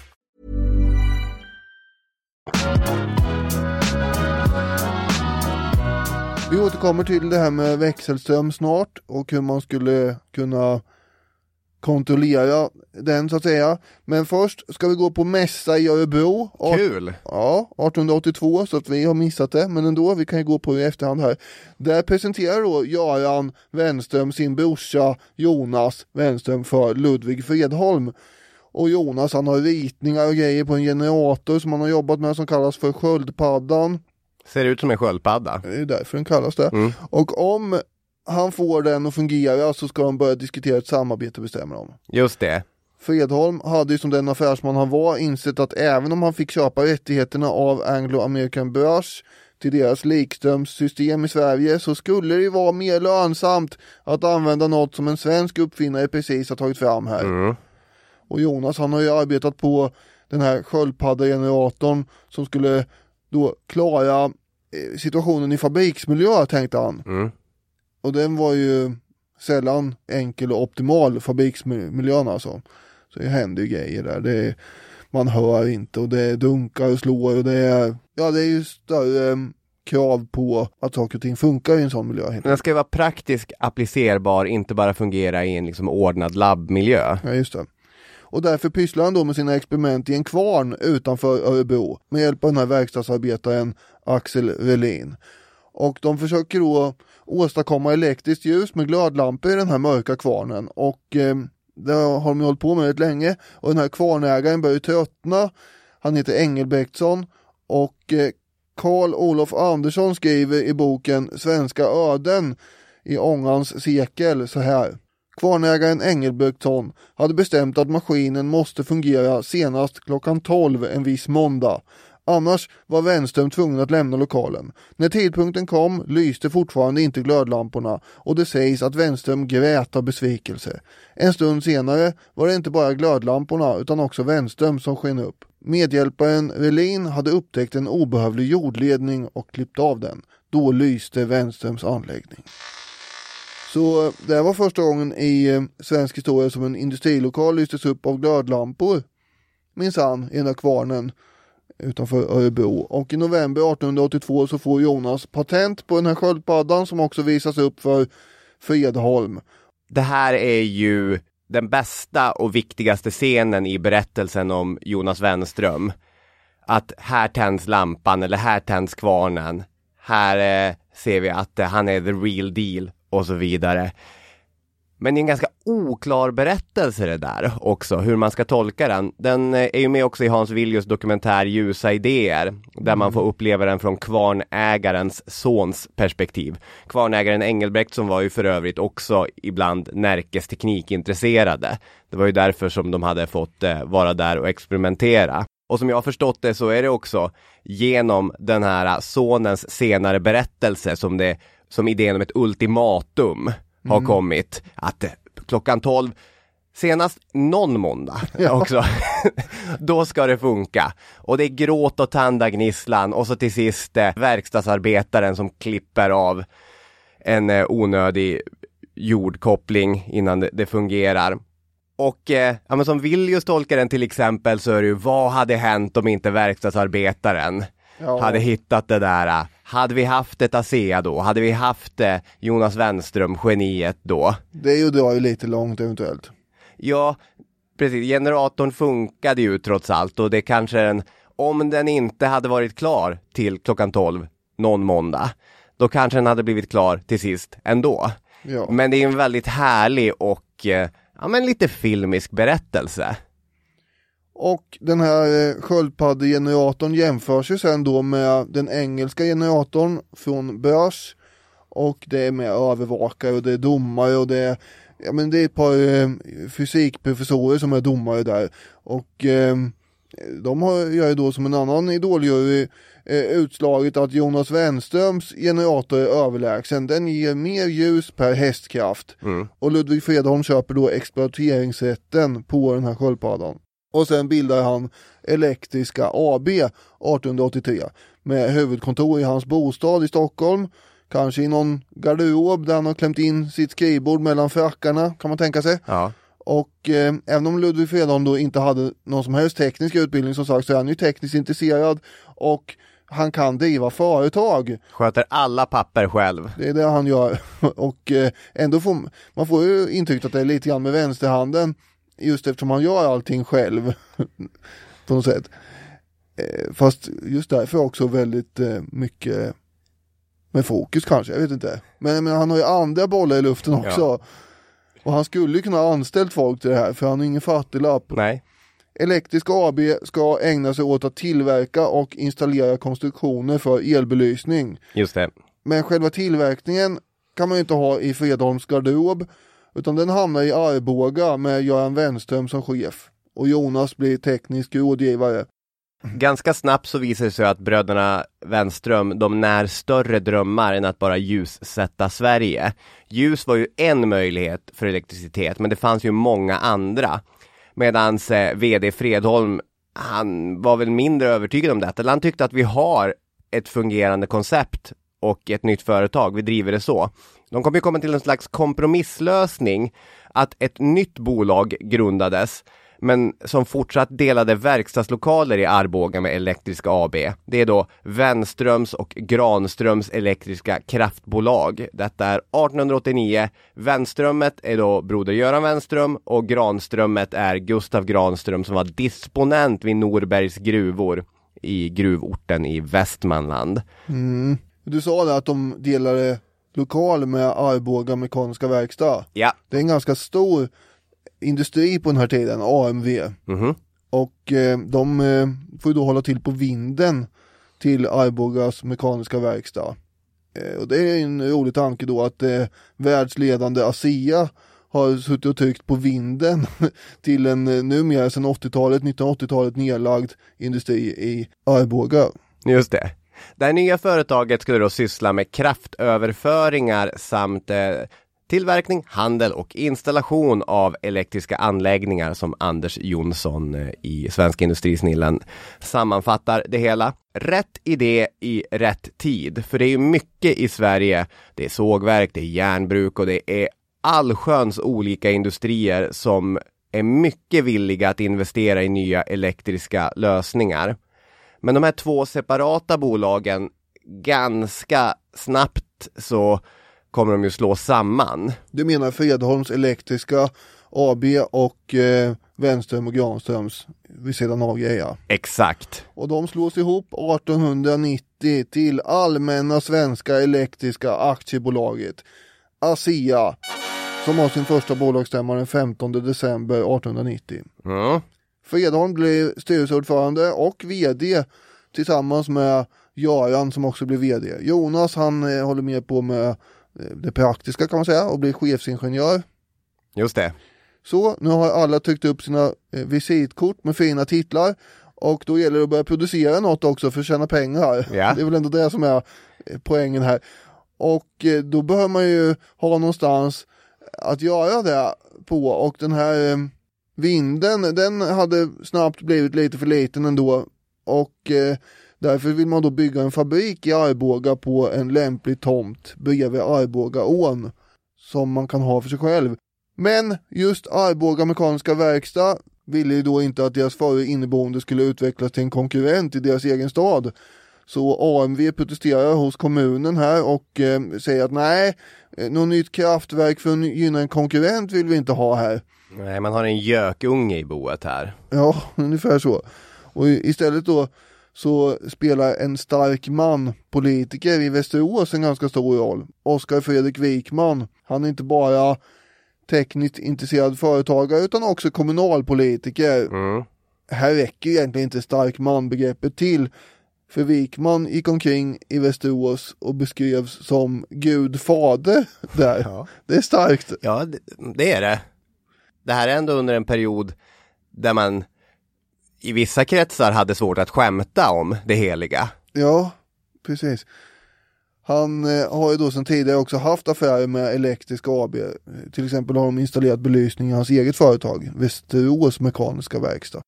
Vi återkommer till det här med växelström snart och hur man skulle kunna kontrollera den så att säga. Men först ska vi gå på mässa i Örebro. Kul! Ja, 1882 så att vi har missat det, men ändå, vi kan ju gå på i efterhand här. Där presenterar då Göran Wenström sin brorsa Jonas Wenström för Ludvig Fredholm. Och Jonas han har ritningar och grejer på en generator som han har jobbat med som kallas för Sköldpaddan. Ser ut som en sköldpadda. Det är därför den kallas det. Och om han får den att fungera så ska de börja diskutera ett samarbete bestämmer de. Just det. Fredholm hade ju som den affärsman han var insett att även om han fick köpa rättigheterna av Anglo American Börs till deras likströmssystem i Sverige så skulle det ju vara mer lönsamt att använda något som en svensk uppfinnare precis har tagit fram här. Och Jonas han har ju arbetat på den här sköldpaddegeneratorn som skulle då klara eh, situationen i fabriksmiljö tänkte han. Och den var ju sällan enkel och optimal fabriksmiljön alltså. Så det händer ju grejer där. Det är, man hör inte och det dunkar och slår och det är, ja det är ju större krav på att saker och ting funkar i en sån miljö. Den ska ju vara praktisk, applicerbar, inte bara fungera i en liksom ordnad labbmiljö. Ja, just det. Och därför pysslar han då med sina experiment i en kvarn utanför Örebro med hjälp av den här verkstadsarbetaren Axel Relin. Och de försöker då åstadkomma elektriskt ljus med glödlampor i den här mörka kvarnen och eh, det har de hållit på med rätt länge och den här kvarnägaren börjar tröttna. Han heter Engelbrektsson och eh, Karl Olof Andersson skriver i boken Svenska öden i ångans sekel så här. Kvarnägaren Engelbrektsson hade bestämt att maskinen måste fungera senast klockan 12 en viss måndag. Annars var Wenström tvungen att lämna lokalen. När tidpunkten kom lyste fortfarande inte glödlamporna och det sägs att Wenström grät av besvikelse. En stund senare var det inte bara glödlamporna utan också Wenström som sken upp. Medhjälparen Relin hade upptäckt en obehövlig jordledning och klippt av den. Då lyste Wenströms anläggning. Så det här var första gången i eh, svensk historia som en industrilokal lystes upp av glödlampor. Minsann, i den där kvarnen utanför Örebro. Och i november 1882 så får Jonas patent på den här sköldpaddan som också visas upp för Fredholm. Det här är ju den bästa och viktigaste scenen i berättelsen om Jonas Wenström. Att här tänds lampan eller här tänds kvarnen. Här eh, ser vi att eh, han är the real deal och så vidare. Men det är en ganska oklar berättelse det där också, hur man ska tolka den. Den eh, är ju med också i Hans Viljus dokumentär Ljusa idéer, där man får uppleva den från kvarnägarens sons perspektiv. Kvarnägaren Engelbrekt som var ju för övrigt också ibland Närkes teknikintresserade. Det var ju därför som de hade fått eh, vara där och experimentera. Och som jag har förstått det så är det också genom den här sonens senare berättelse som det som idén om ett ultimatum har mm. kommit. Att eh, klockan 12 Senast någon måndag ja. också. Då ska det funka. Och det är gråt och tandagnisslan och så till sist eh, verkstadsarbetaren som klipper av en eh, onödig jordkoppling innan det, det fungerar. Och eh, ja, men som Viljus tolkar den till exempel så är det ju vad hade hänt om inte verkstadsarbetaren ja. hade hittat det där hade vi haft ett ASEA då? Hade vi haft eh, Jonas Wenström, geniet då? Det är ju drar ju lite långt eventuellt. Ja, precis. Generatorn funkade ju trots allt och det kanske en, om den inte hade varit klar till klockan 12 någon måndag, då kanske den hade blivit klar till sist ändå. Ja. Men det är en väldigt härlig och eh, ja, men lite filmisk berättelse. Och den här eh, sköldpaddegeneratorn jämförs ju sen då med den engelska generatorn från Börs och det är med övervakare och det är domare och det är Ja men det är ett par eh, fysikprofessorer som är domare där och eh, de har, gör ju då som en annan idoljury eh, utslaget att Jonas Wenströms generator är överlägsen. Den ger mer ljus per hästkraft. Mm. Och Ludvig Fredholm köper då exploateringsrätten på den här sköldpaddan. Och sen bildar han Elektriska AB 1883 med huvudkontor i hans bostad i Stockholm. Kanske i någon garderob där han har klämt in sitt skrivbord mellan frackarna kan man tänka sig. Ja. Och eh, även om Ludvig Fredholm då inte hade någon som helst teknisk utbildning som sagt så är han ju tekniskt intresserad och han kan driva företag. Sköter alla papper själv. Det är det han gör. och eh, ändå får man får ju intrycket att det är lite grann med vänsterhanden just eftersom han gör allting själv på något sätt. Eh, fast just därför också väldigt eh, mycket med fokus kanske, jag vet inte. Men, men han har ju andra bollar i luften också. Ja. Och han skulle kunna ha anställt folk till det här för han har ingen fattiglapp. Nej. Elektriska AB ska ägna sig åt att tillverka och installera konstruktioner för elbelysning. Just det. Men själva tillverkningen kan man ju inte ha i Fredholms garderob utan den hamnar i Arboga med Göran Wenström som chef. Och Jonas blir teknisk rådgivare. Ganska snabbt så visar det sig att bröderna Wenström, de när större drömmar än att bara ljussätta Sverige. Ljus var ju en möjlighet för elektricitet, men det fanns ju många andra. Medan eh, VD Fredholm, han var väl mindre övertygad om detta. Han tyckte att vi har ett fungerande koncept och ett nytt företag. Vi driver det så. De kommer ju komma till en slags kompromisslösning att ett nytt bolag grundades men som fortsatt delade verkstadslokaler i Arboga med Elektriska AB. Det är då Wenströms och Granströms Elektriska Kraftbolag. Detta är 1889. Wenströmmet är då broder Göran Wenström och Granströmmet är Gustav Granström som var disponent vid Norbergs gruvor i gruvorten i Västmanland. Mm. Du sa det att de delade lokal med Arboga Mekaniska Verkstad. Ja. Det är en ganska stor industri på den här tiden, AMV. Mhm. Och eh, de eh, får ju då hålla till på vinden till Arbogas Mekaniska Verkstad. Eh, och det är en rolig tanke då att eh, världsledande ASEA har suttit och tryckt på vinden till en eh, numera sedan 80-talet, 1980-talet nedlagd industri i Arboga. Just det. Det här nya företaget skulle då syssla med kraftöverföringar samt eh, tillverkning, handel och installation av elektriska anläggningar som Anders Jonsson eh, i Svenska Industrisnillen sammanfattar det hela. Rätt idé i rätt tid, för det är ju mycket i Sverige. Det är sågverk, det är järnbruk och det är allsköns olika industrier som är mycket villiga att investera i nya elektriska lösningar. Men de här två separata bolagen, ganska snabbt så kommer de ju slå samman. Du menar Fredholms Elektriska AB och eh, Wenström och Granströms vid sidan av grejer. Exakt. Och de slås ihop 1890 till Allmänna Svenska Elektriska Aktiebolaget, ASEA, som har sin första bolagsstämma den 15 december 1890. Mm. Fredholm blev styrelseordförande och VD tillsammans med Göran som också blev VD. Jonas han eh, håller med på med eh, det praktiska kan man säga och blir chefsingenjör. Just det. Så, nu har alla tryckt upp sina eh, visitkort med fina titlar och då gäller det att börja producera något också för att tjäna pengar. Ja. Det är väl ändå det som är eh, poängen här. Och då behöver man ju ha någonstans att göra det på och den här vinden den hade snabbt blivit lite för liten ändå och eh, därför vill man då bygga en fabrik i Arboga på en lämplig tomt bredvid Arbogaån som man kan ha för sig själv. Men just Arboga Mekaniska Verkstad ville ju då inte att deras förre inneboende skulle utvecklas till en konkurrent i deras egen stad. Så AMV protesterar hos kommunen här och eh, säger att nej, eh, något nytt kraftverk för att gynna en konkurrent vill vi inte ha här. Nej, man har en gökunge i boet här. Ja, ungefär så. Och istället då så spelar en stark man, politiker i Västerås en ganska stor roll. Oskar Fredrik Wikman. Han är inte bara tekniskt intresserad företagare utan också kommunalpolitiker. Mm. Här räcker egentligen inte stark man-begreppet till. För Wikman gick omkring i Västerås och beskrevs som Gud fader där. Ja. Det är starkt. Ja, det, det är det. Det här är ändå under en period där man i vissa kretsar hade svårt att skämta om det heliga. Ja, precis. Han eh, har ju då sedan tidigare också haft affärer med Elektriska AB. Till exempel har de installerat belysning i hans eget företag, Västerås Mekaniska Verkstad.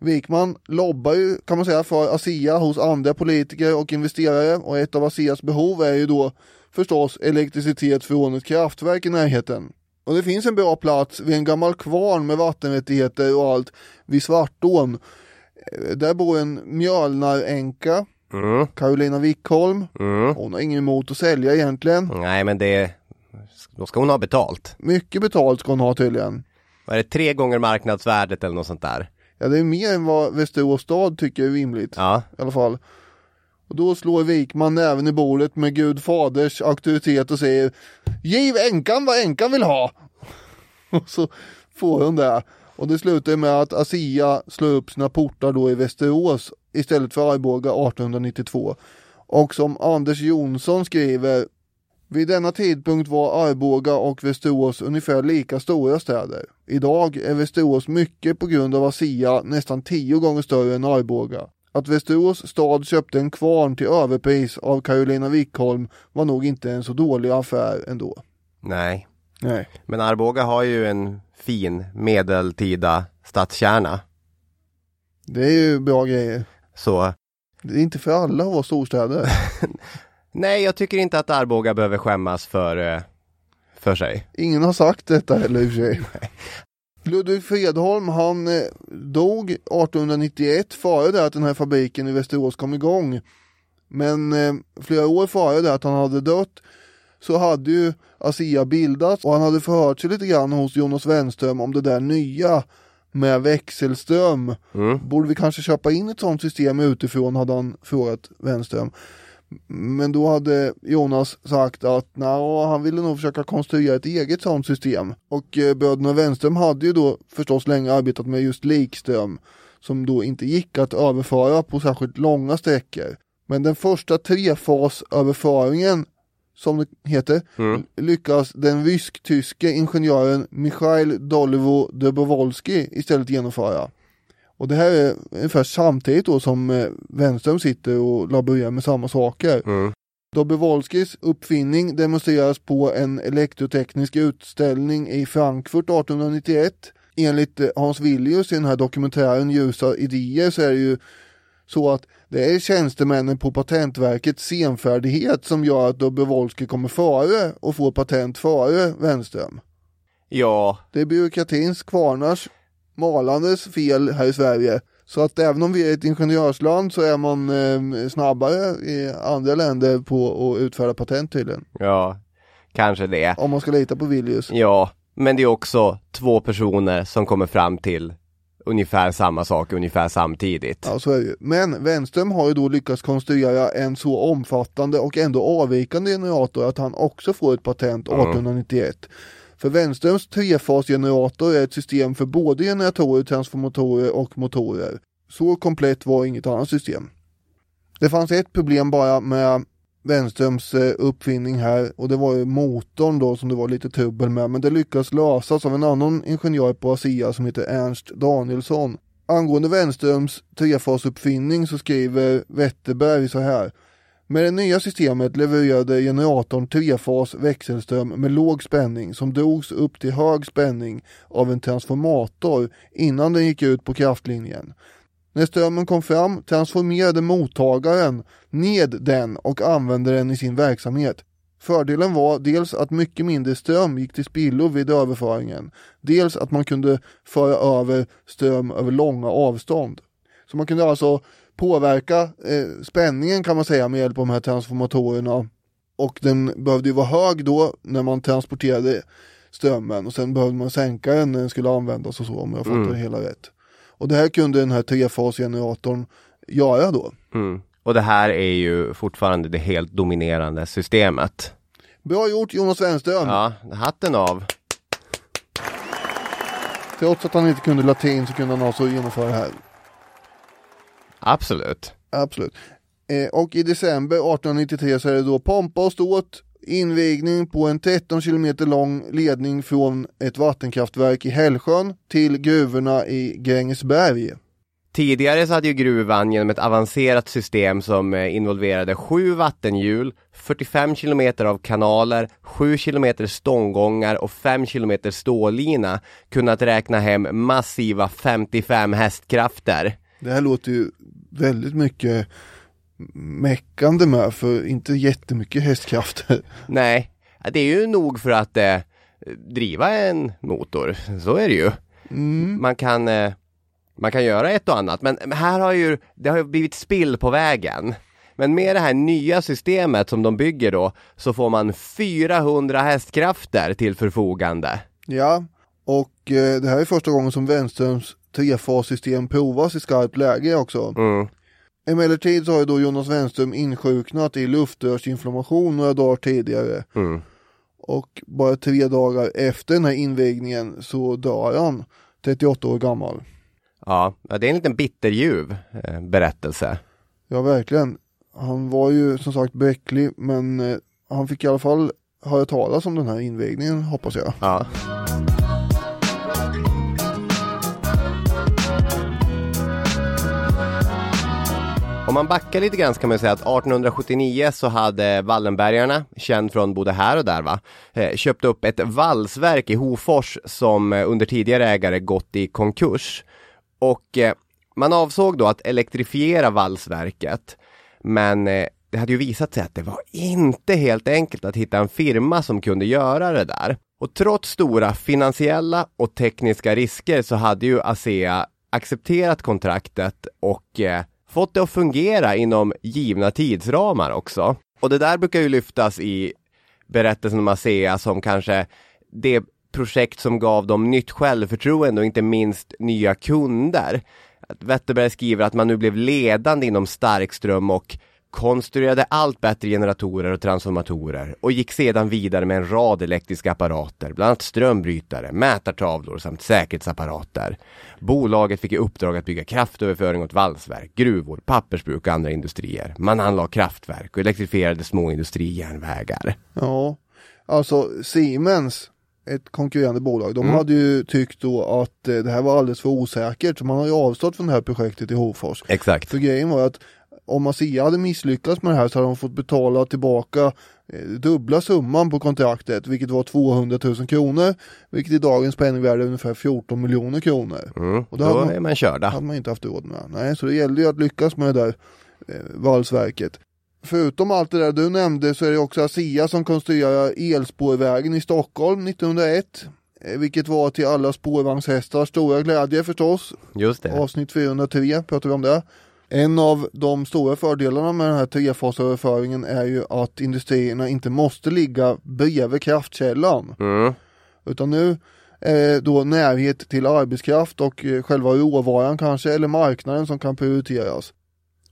Wikman lobbar ju kan man säga för ASEA hos andra politiker och investerare och ett av ASEAs behov är ju då förstås elektricitet från ett kraftverk i närheten. Och det finns en bra plats vid en gammal kvarn med vattenrättigheter och allt vid Svartån. Eh, Där bor en mjölnaränka Mm. Carolina Wickholm. Mm. Hon har ingen emot att sälja egentligen. Nej, men det... Då ska hon ha betalt. Mycket betalt ska hon ha tydligen. Var det tre gånger marknadsvärdet eller något sånt där? Ja, det är mer än vad Västerås stad tycker är rimligt. Ja. I alla fall. Och då slår Wikman även i bordet med Gud faders auktoritet och säger Giv änkan vad änkan vill ha! Och så får hon det. Och det slutar med att ASEA slår upp sina portar då i Västerås istället för Arboga 1892. Och som Anders Jonsson skriver Vid denna tidpunkt var Arboga och Västerås ungefär lika stora städer. Idag är Västerås mycket på grund av ASEA nästan tio gånger större än Arboga. Att Västerås stad köpte en kvarn till överpris av Carolina Wickholm var nog inte en så dålig affär ändå. Nej. Nej. Men Arboga har ju en fin medeltida stadskärna. Det är ju bra grejer. Så Det är inte för alla att vara storstäder. Nej, jag tycker inte att Arboga behöver skämmas för, eh, för sig. Ingen har sagt detta heller i och för sig. Ludvig Fredholm han eh, dog 1891 före det att den här fabriken i Västerås kom igång. Men eh, flera år före det att han hade dött så hade ju ASEA bildats och han hade förhört sig lite grann hos Jonas Wenström om det där nya med växelström. Mm. Borde vi kanske köpa in ett sådant system utifrån hade han frågat Wenström. Men då hade Jonas sagt att han ville nog försöka konstruera ett eget sådant system. Och eh, bröderna Wenström hade ju då förstås länge arbetat med just likström som då inte gick att överföra på särskilt långa sträckor. Men den första trefasöverföringen som det heter, lyckas den rysk-tyske ingenjören Mikhail Dolivo Dobrovolsky istället genomföra. Och det här är ungefär samtidigt då som eh, Wenström sitter och laborerar med samma saker. Mm. Dobrovolskys uppfinning demonstreras på en elektroteknisk utställning i Frankfurt 1891. Enligt eh, Hans Villius i den här dokumentären Ljusa idéer så är det ju så att det är tjänstemännen på Patentverkets senfärdighet som gör att Dobrovolsky kommer före och får patent före Wenström. Ja, Det är byråkratins, kvarnars, malandes fel här i Sverige. Så att även om vi är ett ingenjörsland så är man eh, snabbare i andra länder på att utfärda patent tydligen. ja, kanske det. Om man ska lita på Villius. Ja, men det är också två personer som kommer fram till ungefär samma sak ungefär samtidigt. Ja, så är det ju. Men Wenström har ju då lyckats konstruera en så omfattande och ändå avvikande generator att han också får ett patent 1891. För Wenströms trefasgenerator är ett system för både generatorer, transformatorer och motorer. Så komplett var inget annat system. Det fanns ett problem bara med Wenströms eh, uppfinning här och det var ju motorn då som det var lite trubbel med men det lyckades lösas av en annan ingenjör på ASEA som heter Ernst Danielsson. Angående Wenströms trefasuppfinning så skriver Wetterberg så här. Med det nya systemet levererade generatorn trefas växelström med låg spänning som drogs upp till hög spänning av en transformator innan den gick ut på kraftlinjen. När strömmen kom fram transformerade mottagaren ned den och använde den i sin verksamhet. Fördelen var dels att mycket mindre ström gick till spillo vid överföringen, dels att man kunde föra över ström över långa avstånd. Så man kunde alltså påverka eh, spänningen kan man säga med hjälp av de här transformatorerna. Och den behövde ju vara hög då när man transporterade strömmen och sen behövde man sänka den när den skulle användas och så om jag fattar det hela rätt. Och det här kunde den här trefasgeneratorn göra då. Mm. Och det här är ju fortfarande det helt dominerande systemet. Bra gjort Jonas Wenström! Ja, hatten av. Trots att han inte kunde latin så kunde han alltså genomföra det här. Absolut. Absolut. Eh, och i december 1893 så är det då pompa och ståt invigning på en 13 kilometer lång ledning från ett vattenkraftverk i Hällsjön till gruvorna i Grängesberg. Tidigare så hade ju gruvan genom ett avancerat system som eh, involverade sju vattenhjul, 45 kilometer av kanaler, 7 kilometer stånggångar och 5 kilometer stålina kunnat räkna hem massiva 55 hästkrafter. Det här låter ju väldigt mycket meckande med för inte jättemycket hästkrafter. Nej, det är ju nog för att eh, driva en motor, så är det ju. Man kan eh, man kan göra ett och annat, men här har ju, det har ju blivit spill på vägen. Men med det här nya systemet som de bygger då, så får man 400 hästkrafter till förfogande. Ja, och eh, det här är första gången som Wenströms trefassystem provas i skarpt läge också. Mm. Emellertid så har ju då Jonas Wenström insjuknat i luftrörsinflammation några dagar tidigare. Mm. Och bara tre dagar efter den här invigningen så dör han, 38 år gammal. Ja, det är en liten bitterljuv eh, berättelse. Ja, verkligen. Han var ju som sagt bräcklig, men eh, han fick i alla fall höra talas om den här invigningen, hoppas jag. Ja. Om man backar lite grann så kan man säga att 1879 så hade Wallenbergarna, känd från både här och där va, eh, köpt upp ett valsverk i Hofors som eh, under tidigare ägare gått i konkurs. Och eh, man avsåg då att elektrifiera valsverket. Men det hade ju visat sig att det var inte helt enkelt att hitta en firma som kunde göra det där. Och trots stora finansiella och tekniska risker så hade ju ASEA accepterat kontraktet och eh, fått det att fungera inom givna tidsramar också. Och det där brukar ju lyftas i berättelsen om ASEA som kanske det projekt som gav dem nytt självförtroende och inte minst nya kunder. Wetterberg skriver att man nu blev ledande inom starkström och konstruerade allt bättre generatorer och transformatorer och gick sedan vidare med en rad elektriska apparater, bland annat strömbrytare, mätartavlor samt säkerhetsapparater. Bolaget fick i uppdrag att bygga kraftöverföring åt valsverk, gruvor, pappersbruk och andra industrier. Man anlade kraftverk och elektrifierade små industrijärnvägar. Ja, alltså Siemens ett konkurrerande bolag. De Mm. hade ju tyckt då att eh, det här var alldeles för osäkert så man har ju avstått från det här projektet i Hofors. Exakt. För grejen var att om ASEA hade misslyckats med det här så hade de fått betala tillbaka eh, dubbla summan på kontraktet vilket var 200 000 kronor vilket i dagens penningvärde är ungefär 14 miljoner kronor. Mm. Och då Då man- är man körda. hade man inte haft råd med. Nej, så det gällde ju att lyckas med det där eh, valsverket. Förutom allt det där du nämnde så är det också ASEA som konstruerar elspårvägen i Stockholm 1901. eh, Vilket var till alla spårvagnshästars stora glädje förstås. Just det. Avsnitt 403 pratar vi om det. En av de stora fördelarna med den här trefasöverföringen är ju att industrierna inte måste ligga bredvid kraftkällan. Mm. Utan nu är då närhet till arbetskraft och eh, själva råvaran kanske eller marknaden som kan prioriteras.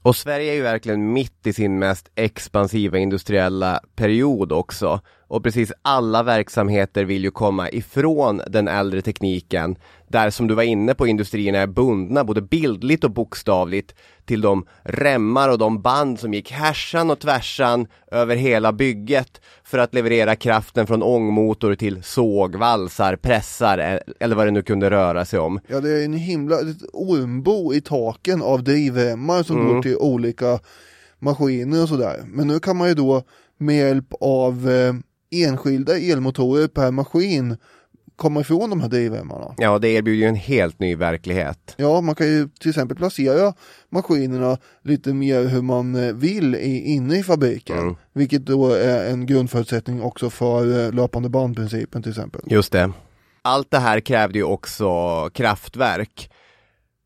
Och Sverige är ju verkligen mitt i sin mest expansiva industriella period också. Och precis alla verksamheter vill ju komma ifrån den äldre tekniken. Där som du var inne på industrierna är bundna både bildligt och bokstavligt till de remmar och de band som gick härsan och tvärsan över hela bygget för att leverera kraften från ångmotor till såg, valsar, pressar eh, eller vad det nu kunde röra sig om. Ja det är en himla, ett ormbo i taken av drivremmar som Mm. går till olika maskiner och sådär. Men nu kan man ju då med hjälp av eh, enskilda elmotorer per maskin komma ifrån de här drivremmarna. Ja, det erbjuder ju en helt ny verklighet. Ja, man kan ju till exempel placera maskinerna lite mer hur man eh, vill i, inne i fabriken. Mm. Vilket då är en grundförutsättning också för eh, löpande bandprincipen till exempel. Just det. Allt det här krävde ju också kraftverk.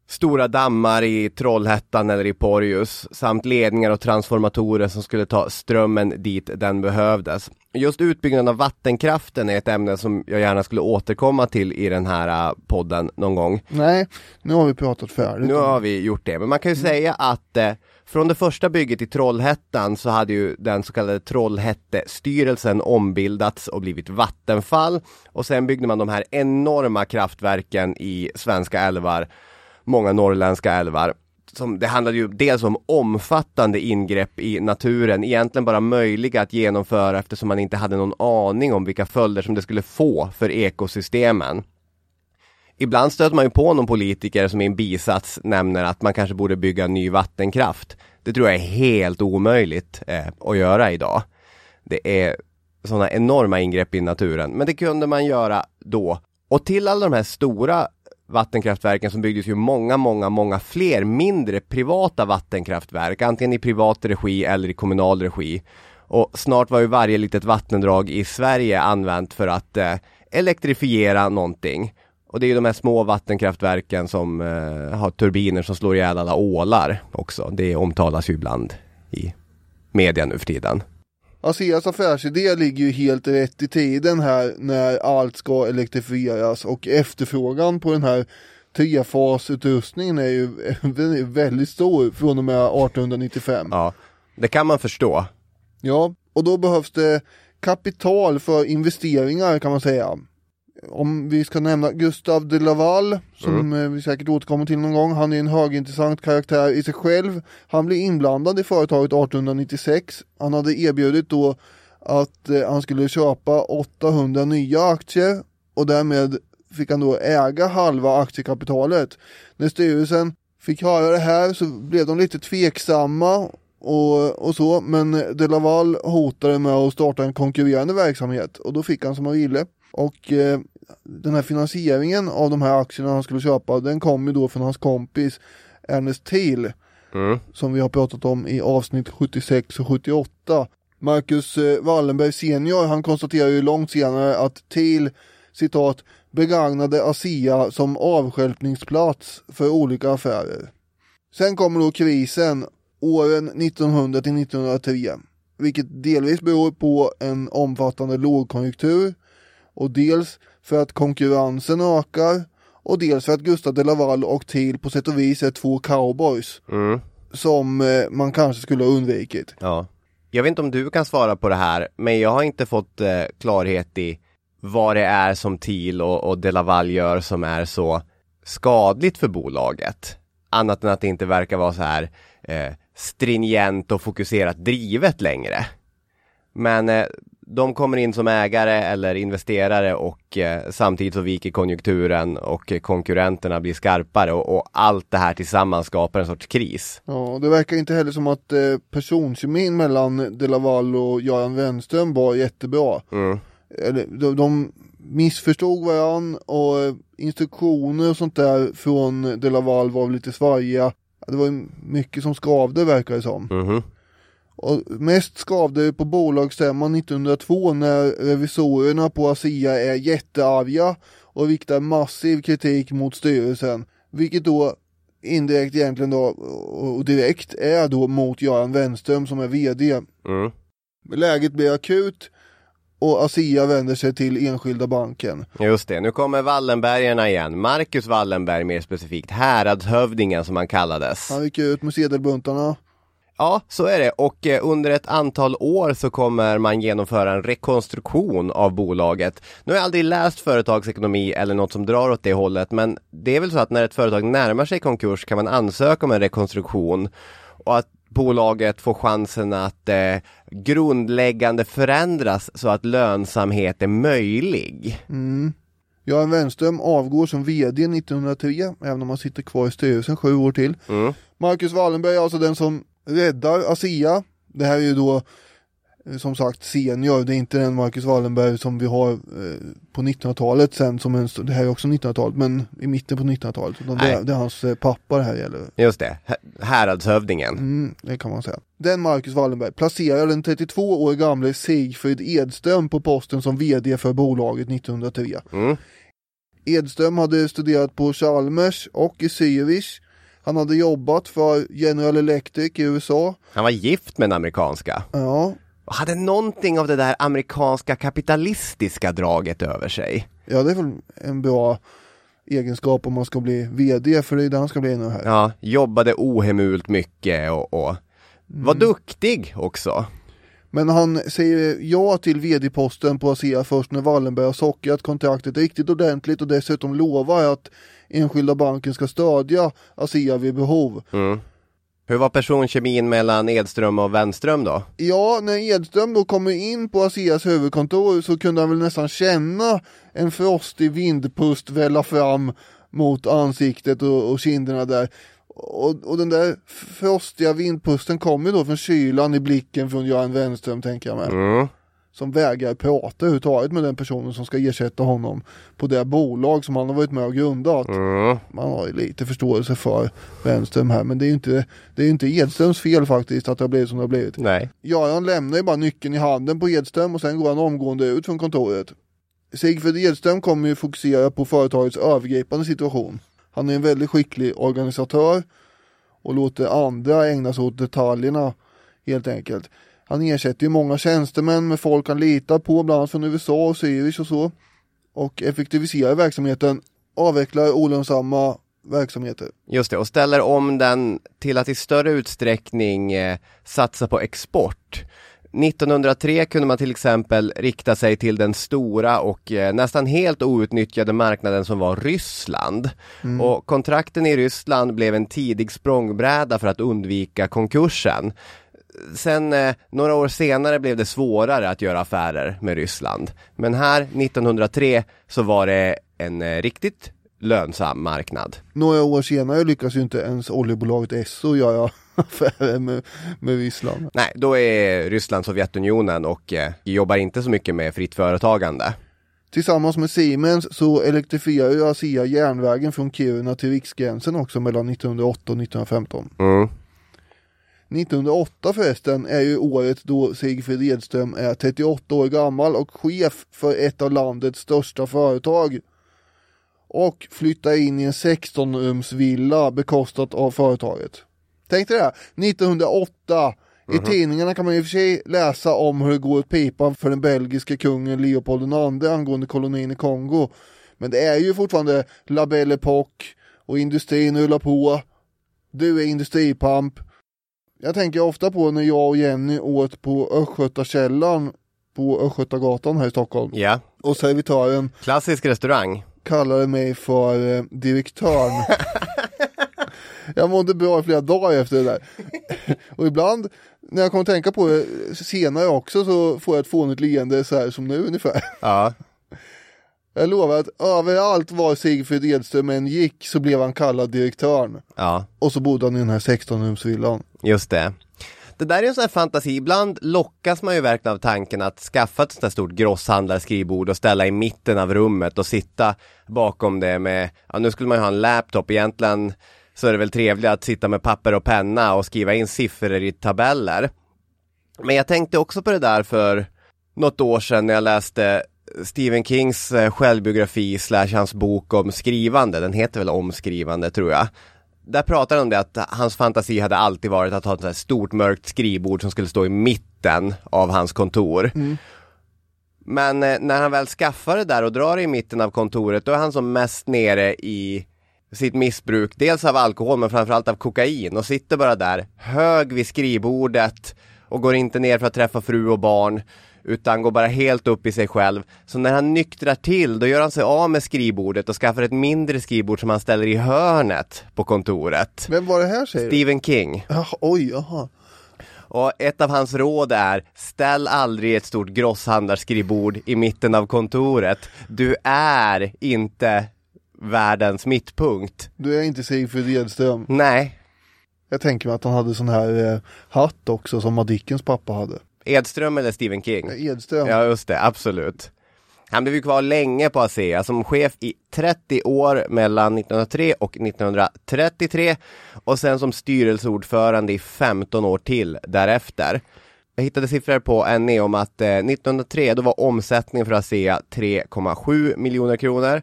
Stora dammar i Trollhättan eller i Porjus samt ledningar och transformatorer som skulle ta strömmen dit den behövdes. Just utbyggnaden av vattenkraften är ett ämne som jag gärna skulle återkomma till i den här äh, podden någon gång. Nej, nu har vi pratat färdigt. Nu har vi gjort det, men man kan ju säga att eh, från det första bygget i Trollhättan så hade ju den så kallade Trollhättestyrelsen ombildats och blivit Vattenfall och sen byggde man de här enorma kraftverken i svenska älvar, många norrländska älvar. Som, det handlade ju dels om omfattande ingrepp i naturen, egentligen bara möjliga att genomföra eftersom man inte hade någon aning om vilka följder som det skulle få för ekosystemen. Ibland stöter man ju på någon politiker som i en bisats nämner att man kanske borde bygga ny vattenkraft. Det tror jag är helt omöjligt eh, att göra idag. Det är sådana enorma ingrepp i naturen, men det kunde man göra då. Och till alla de här stora vattenkraftverken som byggdes ju många, många, många fler mindre privata vattenkraftverk, antingen i privat regi eller i kommunal regi. Och snart var ju varje litet vattendrag i Sverige använt för att eh, elektrifiera någonting. Och det är ju de här små vattenkraftverken som eh, har turbiner som slår ihjäl alla ålar också. Det omtalas ju ibland i media nu för tiden. ASEAs affärsidé ligger ju helt rätt i tiden här när allt ska elektrifieras och efterfrågan på den här trefasutrustningen är ju är väldigt stor från och med 1895. Ja, det kan man förstå. Ja, och då behövs det kapital för investeringar kan man säga. Om vi ska nämna Gustav de Laval, som eh, vi säkert återkommer till någon gång. Han är en högintressant karaktär i sig själv. Han blev inblandad i företaget 1896. Han hade erbjudit då att eh, han skulle köpa 800 nya aktier och därmed fick han då äga halva aktiekapitalet. När styrelsen fick höra det här så blev de lite tveksamma och, och så, men de Laval hotade med att starta en konkurrerande verksamhet och då fick han som han ville. Och eh, den här finansieringen av de här aktierna han skulle köpa, den kom ju då från hans kompis Ernest Thiel. Mm. som vi har pratat om i avsnitt 76 och 78. Marcus eh, Wallenberg senior, han konstaterar ju långt senare att TIL citat begagnade ASEA som avstjälpningsplats för olika affärer. Sen kommer då krisen åren 1900 till 1903, vilket delvis beror på en omfattande lågkonjunktur och dels för att konkurrensen ökar och dels för att Gustav de Laval och TIL på sätt och vis är två cowboys Mm. som eh, man kanske skulle ha undvikit. Ja. Jag vet inte om du kan svara på det här, men jag har inte fått eh, klarhet i vad det är som TIL och, och De Laval gör som är så skadligt för bolaget. Annat än att det inte verkar vara så här eh, stringent och fokuserat drivet längre. Men eh, de kommer in som ägare eller investerare och eh, samtidigt så viker konjunkturen och konkurrenterna blir skarpare och, och allt det här tillsammans skapar en sorts kris. Ja, det verkar inte heller som att eh, personkemin mellan De Laval och Göran Wenström var jättebra. Mm. Eller, de, de missförstod varandra och instruktioner och sånt där från De Laval var lite svajiga. Det var mycket som skavde verkar det som. Mhm. Och mest skavde det på bolagsstämman 1902 när revisorerna på ASEA är jättearga och riktar massiv kritik mot styrelsen. Vilket då indirekt egentligen då och direkt är då mot Göran Wenström som är VD. Mm. Läget blir akut och ASEA vänder sig till Enskilda banken. Just det, nu kommer Wallenbergarna igen. Marcus Wallenberg mer specifikt, häradshövdingen som han kallades. Han gick ut med sedelbuntarna. Ja, så är det och eh, under ett antal år så kommer man genomföra en rekonstruktion av bolaget. Nu har jag aldrig läst företagsekonomi eller något som drar åt det hållet men det är väl så att när ett företag närmar sig konkurs kan man ansöka om en rekonstruktion och att bolaget får chansen att eh, grundläggande förändras så att lönsamhet är möjlig. Göran Wenström avgår som VD 1903, även om han sitter kvar i styrelsen sju år till. Mm. Marcus Wallenberg är alltså den som räddar ASEA. Det här är ju då eh, som sagt senior, det är inte den Marcus Wallenberg som vi har eh, på 1900-talet sen som en, det här är också 1900-talet men i mitten på 1900-talet. Utan Det, det är hans eh, pappa det här gäller. Just det, hä- häradshövdingen. Mm, det kan man säga. Den Marcus Wallenberg placerar den 32 år gamle Sigfrid Edström på posten som VD för bolaget 1903. Mm. Edström hade studerat på Chalmers och i Zürich. Han hade jobbat för General Electric i USA. Han var gift med en amerikanska. Ja, Och hade någonting av det där amerikanska kapitalistiska draget över sig. ja det är väl en bra egenskap om man ska bli VD, för det är det han ska bli nu här. Ja, jobbade ohemult mycket och, och var Mm. duktig också. Men han säger ja till VD-posten på ASEA först när Wallenberg har sockrat kontraktet riktigt ordentligt och dessutom lovar att Enskilda banken ska stödja ASEA vid behov. Mm. Hur var personkemin mellan Edström och Wenström då? Ja, när Edström då kommer in på ASEAs huvudkontor så kunde han väl nästan känna en frostig vindpust välla fram mot ansiktet och, och kinderna där. Och, och den där frostiga vindpusten kommer ju då från kylan i blicken från Göran Wenström tänker jag mig. Mm. Som vägrar prata överhuvudtaget med den personen som ska ersätta honom på det bolag som han har varit med och grundat. Mm. Man har ju lite förståelse för Wenström här men det är ju inte, det är inte Edströms fel faktiskt att det har blivit som det har blivit. Nej. Göran lämnar ju bara nyckeln i handen på Edström och sen går han omgående ut från kontoret. Sigfrid Edström kommer ju fokusera på företagets övergripande situation. Han är en väldigt skicklig organisatör och låter andra ägna sig åt detaljerna helt enkelt. Han ersätter ju många tjänstemän med folk han litar på, bland annat från USA och Zürich och så. Och effektiviserar verksamheten, avvecklar olönsamma verksamheter. Just det, och ställer om den till att i större utsträckning eh, satsa på export. 1903 kunde man till exempel rikta sig till den stora och eh, nästan helt outnyttjade marknaden som var Ryssland. Och kontrakten i Ryssland blev en tidig språngbräda för att undvika konkursen. Sen eh, några år senare blev det svårare att göra affärer med Ryssland. Men här 1903 så var det en eh, riktigt lönsam marknad. Några år senare lyckas ju inte ens oljebolaget Esso göra affärer med, med Ryssland. Nej, då är Ryssland Sovjetunionen och eh, jobbar inte så mycket med fritt företagande. Tillsammans med Siemens så elektrifierar ju ASEA järnvägen från Kiruna till riksgränsen också mellan 1908 och 1915. Mm. 1908 förresten är ju året då Sigfrid Edström är 38 år gammal och chef för ett av landets största företag. Och flyttar in i en 16-rumsvilla bekostat av företaget. Tänk dig det, här, 1908 i tidningarna kan man i och för sig läsa om hur det går åt pipan för den belgiske kungen Leopold II angående kolonin i Kongo. Men det är ju fortfarande La Belle Époque och industrin rullar på. Du är industripamp. Jag tänker ofta på när jag och Jenny åt på Östgötakällan på Östgötagatan här i Stockholm. Ja, Och servitören klassisk restaurang. kallade mig för eh, direktören. jag mådde bra i flera dagar efter det där. och ibland när jag kommer att tänka på det senare också så får jag ett fånigt leende så här som nu ungefär. Ja, Jag lovar att överallt var Sigfrid Edström än gick så blev han kallad direktören. ja, Och så bodde han i den här 16-rumsvillan. just det. Det där är en sån här fantasi, ibland lockas man ju verkligen av tanken att skaffa ett sånt här stort grosshandlarskrivbord och ställa i mitten av rummet och sitta bakom det med, ja nu skulle man ju ha en laptop egentligen så är det väl trevligt att sitta med papper och penna och skriva in siffror i tabeller. Men jag tänkte också på det där för något år sedan när jag läste Stephen Kings eh, självbiografi slash hans bok om skrivande, den heter väl Omskrivande tror jag. Där pratar han om det att hans fantasi hade alltid varit att ha ett här stort mörkt skrivbord som skulle stå i mitten av hans kontor. Men eh, när han väl skaffar det där och drar det i mitten av kontoret då är han som mest nere i sitt missbruk, dels av alkohol men framförallt av kokain. Och sitter bara där hög vid skrivbordet och går inte ner för att träffa fru och barn utan går bara helt upp i sig själv. Så när han nyktrar till då gör han sig av med skrivbordet och skaffar ett mindre skrivbord som han ställer i hörnet på kontoret. Vem var det här säger? Stephen King. Jaha, oj, jaha. Och ett av hans råd är ställ aldrig ett stort grosshandlarskrivbord i mitten av kontoret. Du är inte världens mittpunkt. Du är inte Sigfrid Edström. Nej, Jag tänker mig att han hade sån här eh, hatt också som Madickens pappa hade. Edström eller Stephen King? Edström. Ja, just det, absolut. Han blev ju kvar länge på ASEA som chef i 30 år mellan 1903 och 1933 och sen som styrelseordförande i 15 år till därefter. Jag hittade siffror på NE om att eh, 1903 då var omsättningen för ASEA 3,7 miljoner kronor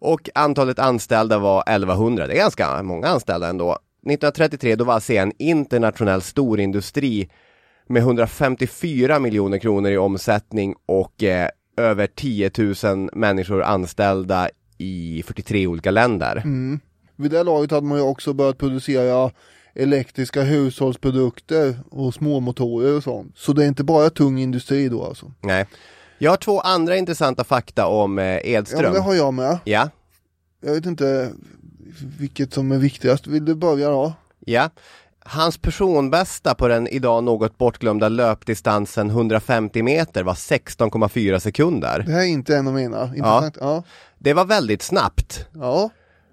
och antalet anställda var 1100. Det är ganska många anställda ändå. 1933 då var ASEA en internationell storindustri med 154 miljoner kronor i omsättning och eh, över 10 000 människor anställda i 43 olika länder. Vid det laget hade man ju också börjat producera elektriska hushållsprodukter och småmotorer och sånt. Så det är inte bara tung industri då alltså. Nej. Jag har två andra intressanta fakta om eh, Ja Edström. men det har jag med. ja. Jag vet inte vilket som är viktigast. Vill du börja då? Ja. Hans personbästa på den idag något bortglömda löpdistansen 150 meter var 16,4 sekunder. Det här är inte en av mina. Intressant. Ja. Det var väldigt snabbt. ja.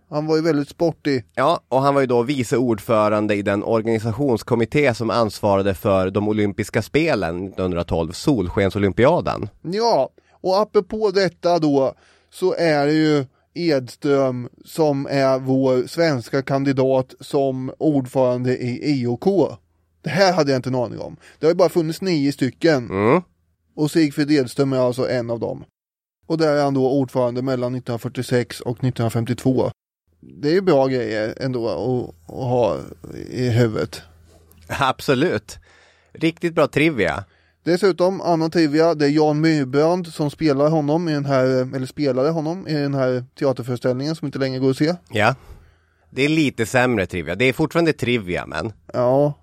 Han var ju väldigt sportig. Ja, och han var ju då vice ordförande i den organisationskommitté som ansvarade för de olympiska spelen 1912, Solskensolympiaden. Ja, och apropå detta då så är det ju Edström som är vår svenska kandidat som ordförande i IOK. Det här hade jag inte en aning om. Det har ju bara funnits nio stycken Mm. och Sigfrid Edström är alltså en av dem. Och där är han då ordförande mellan 1946 och 1952. Det är ju bra grejer ändå att, att ha i huvudet. Absolut. Riktigt bra trivia. Dessutom, annan trivia, det är Jan Myrbrand som spelar honom i den här, eller spelade honom i den här teaterföreställningen som inte längre går att se. Ja. Det är lite sämre trivia. Det är fortfarande trivia, men Ja.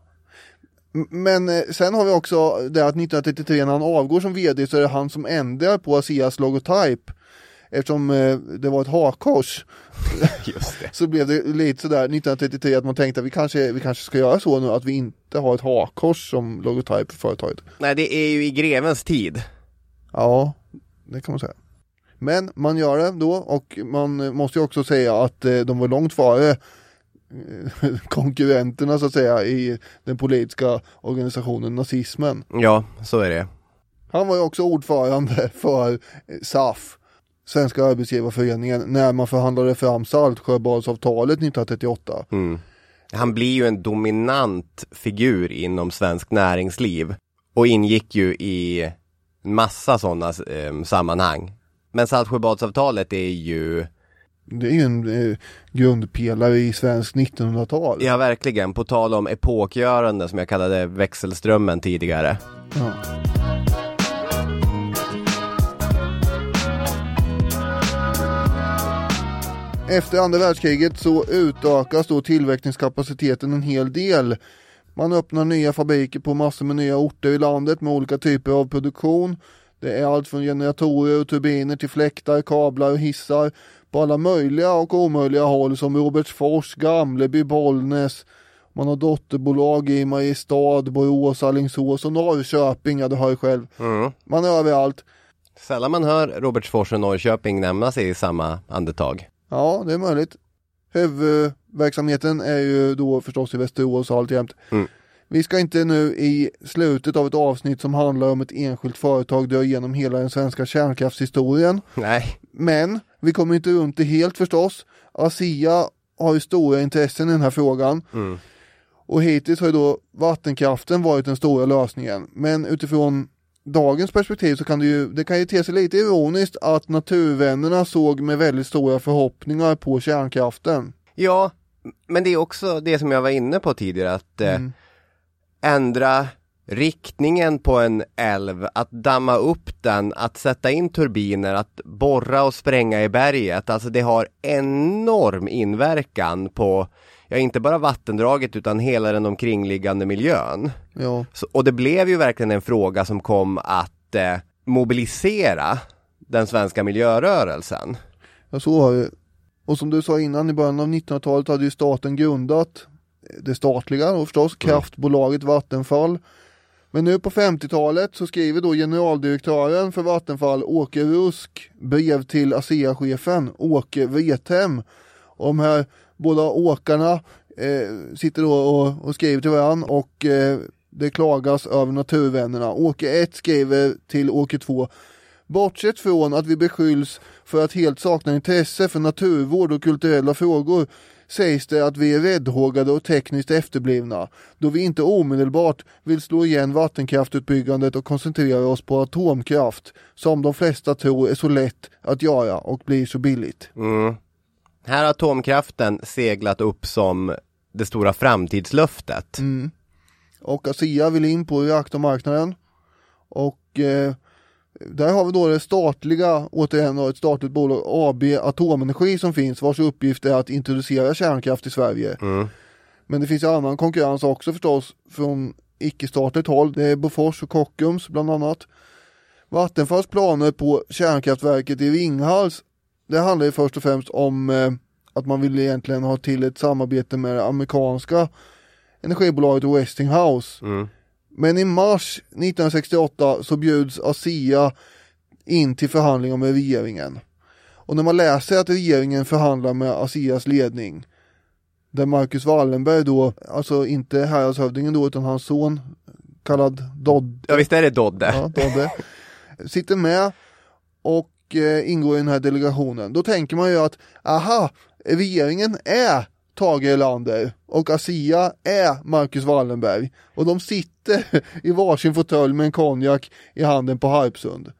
Men eh, sen har vi också det att 1933 när han avgår som VD så är det han som ändrar på ASEAs logotyp. Eftersom eh, det var ett hakkors så blev det lite sådär 1933 att man tänkte att vi kanske, vi kanske ska göra så nu att vi inte har ett hakkors som logotyp för företaget. Nej, det är ju i grevens tid. Ja, det kan man säga. Men man gör det då och man måste ju också säga att eh, de var långt före eh, konkurrenterna så att säga i den politiska organisationen nazismen. Ja, så är det. Han var ju också ordförande för SAF, Svenska Arbetsgivarföreningen, när man förhandlade fram Saltsjöbadsavtalet 1938. Mm. Han blir ju en dominant figur inom svensk näringsliv och ingick ju i massa sådana eh, sammanhang. Men Saltsjöbadsavtalet är ju Det är ju en eh, grundpelare i svensk 1900-tal. Ja, verkligen. På tal om epokgörande som jag kallade växelströmmen tidigare. Ja. Efter andra världskriget så utökas då tillverkningskapaciteten en hel del. Man öppnar nya fabriker på massor med nya orter i landet med olika typer av produktion. Det är allt från generatorer och turbiner till fläktar, kablar och hissar på alla möjliga och omöjliga håll som Robertsfors, Gamleby, Bollnäs. Man har dotterbolag i Mariestad, Borås, Alingsås och Norrköping, ja har jag själv. Man är överallt. Sällan man hör Robertsfors och Norrköping nämnas i samma andetag. Ja, det är möjligt. Huvudverksamheten är ju då förstås i Västerås alltjämt. Mm. Vi ska inte nu i slutet av ett avsnitt som handlar om ett enskilt företag dra igenom hela den svenska kärnkraftshistorien. Nej, Men vi kommer inte runt det helt förstås. ASEA har ju stora intressen i den här frågan. Mm. Och hittills har ju då vattenkraften varit den stora lösningen. Men utifrån dagens perspektiv så kan det ju, det kan ju te sig lite ironiskt att naturvännerna såg med väldigt stora förhoppningar på kärnkraften. ja, men det är också det som jag var inne på tidigare att eh, ändra riktningen på en älv, att damma upp den, att sätta in turbiner, att borra och spränga i berget. Alltså det har enorm inverkan på, ja inte bara vattendraget utan hela den omkringliggande miljön. Ja, Så, och det blev ju verkligen en fråga som kom att eh, mobilisera den svenska miljörörelsen. ja så har det. Och som du sa innan, i början av 1900-talet hade ju staten grundat det statliga och förstås, kraftbolaget Vattenfall. Men nu på 50-talet så skriver då generaldirektören för Vattenfall, Åke Rusk, brev till ASEA-chefen Åke Wrethem. De här båda åkarna eh, sitter då och, och skriver till varandra och eh, det klagas över naturvännerna. Åke 1 skriver till Åke 2 Bortsett från att vi beskylls för att helt sakna intresse för naturvård och kulturella frågor sägs det att vi är räddhågade och tekniskt efterblivna, då vi inte omedelbart vill slå igen vattenkraftutbyggandet och koncentrera oss på atomkraft, som de flesta tror är så lätt att göra och blir så billigt. Mm. Här har atomkraften seglat upp som det stora framtidslöftet. Och ASEA vill in på reaktormarknaden och eh, där har vi då det statliga, återigen då, ett statligt bolag, AB Atomenergi som finns vars uppgift är att introducera kärnkraft i Sverige. Men det finns ju annan konkurrens också förstås från icke-statligt håll. Det är Bofors och Kockums bland annat. Vattenfalls planer på kärnkraftverket i Ringhals det handlar ju först och främst om eh, att man vill egentligen ha till ett samarbete med det amerikanska energibolaget Westinghouse. Men i mars 1968 så bjuds ASEA in till förhandlingar med regeringen. Och när man läser att regeringen förhandlar med ASEAs ledning där Marcus Wallenberg då, alltså inte häradshövdingen då utan hans son kallad Dodd, Ja visst är det Dodde? ja, Dodde, sitter med och eh, ingår i den här delegationen. Då tänker man ju att, aha, regeringen är Tage Erlander och ASEA är Marcus Wallenberg och de sitter i varsin fåtölj med en konjak i handen på Harpsund.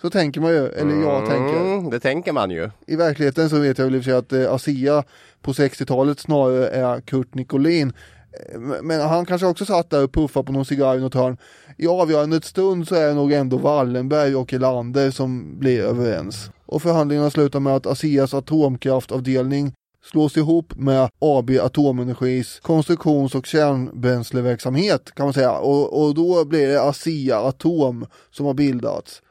Så tänker man ju, eller jag tänker. Mm, det tänker man ju. I verkligheten så vet jag väl i och för sig att eh, ASEA på 60-talet snarare är Kurt Nicolin. Eh, men han kanske också satt där och puffade på någon cigarr i något hörn. I avgörandets stund så är det nog ändå Wallenberg och Erlander som blir överens. Och förhandlingarna slutar med att ASEAs atomkraftavdelning slås ihop med AB Atomenergis konstruktions och kärnbränsleverksamhet kan man säga. Och, och då blir det ASEA Atom som har bildats.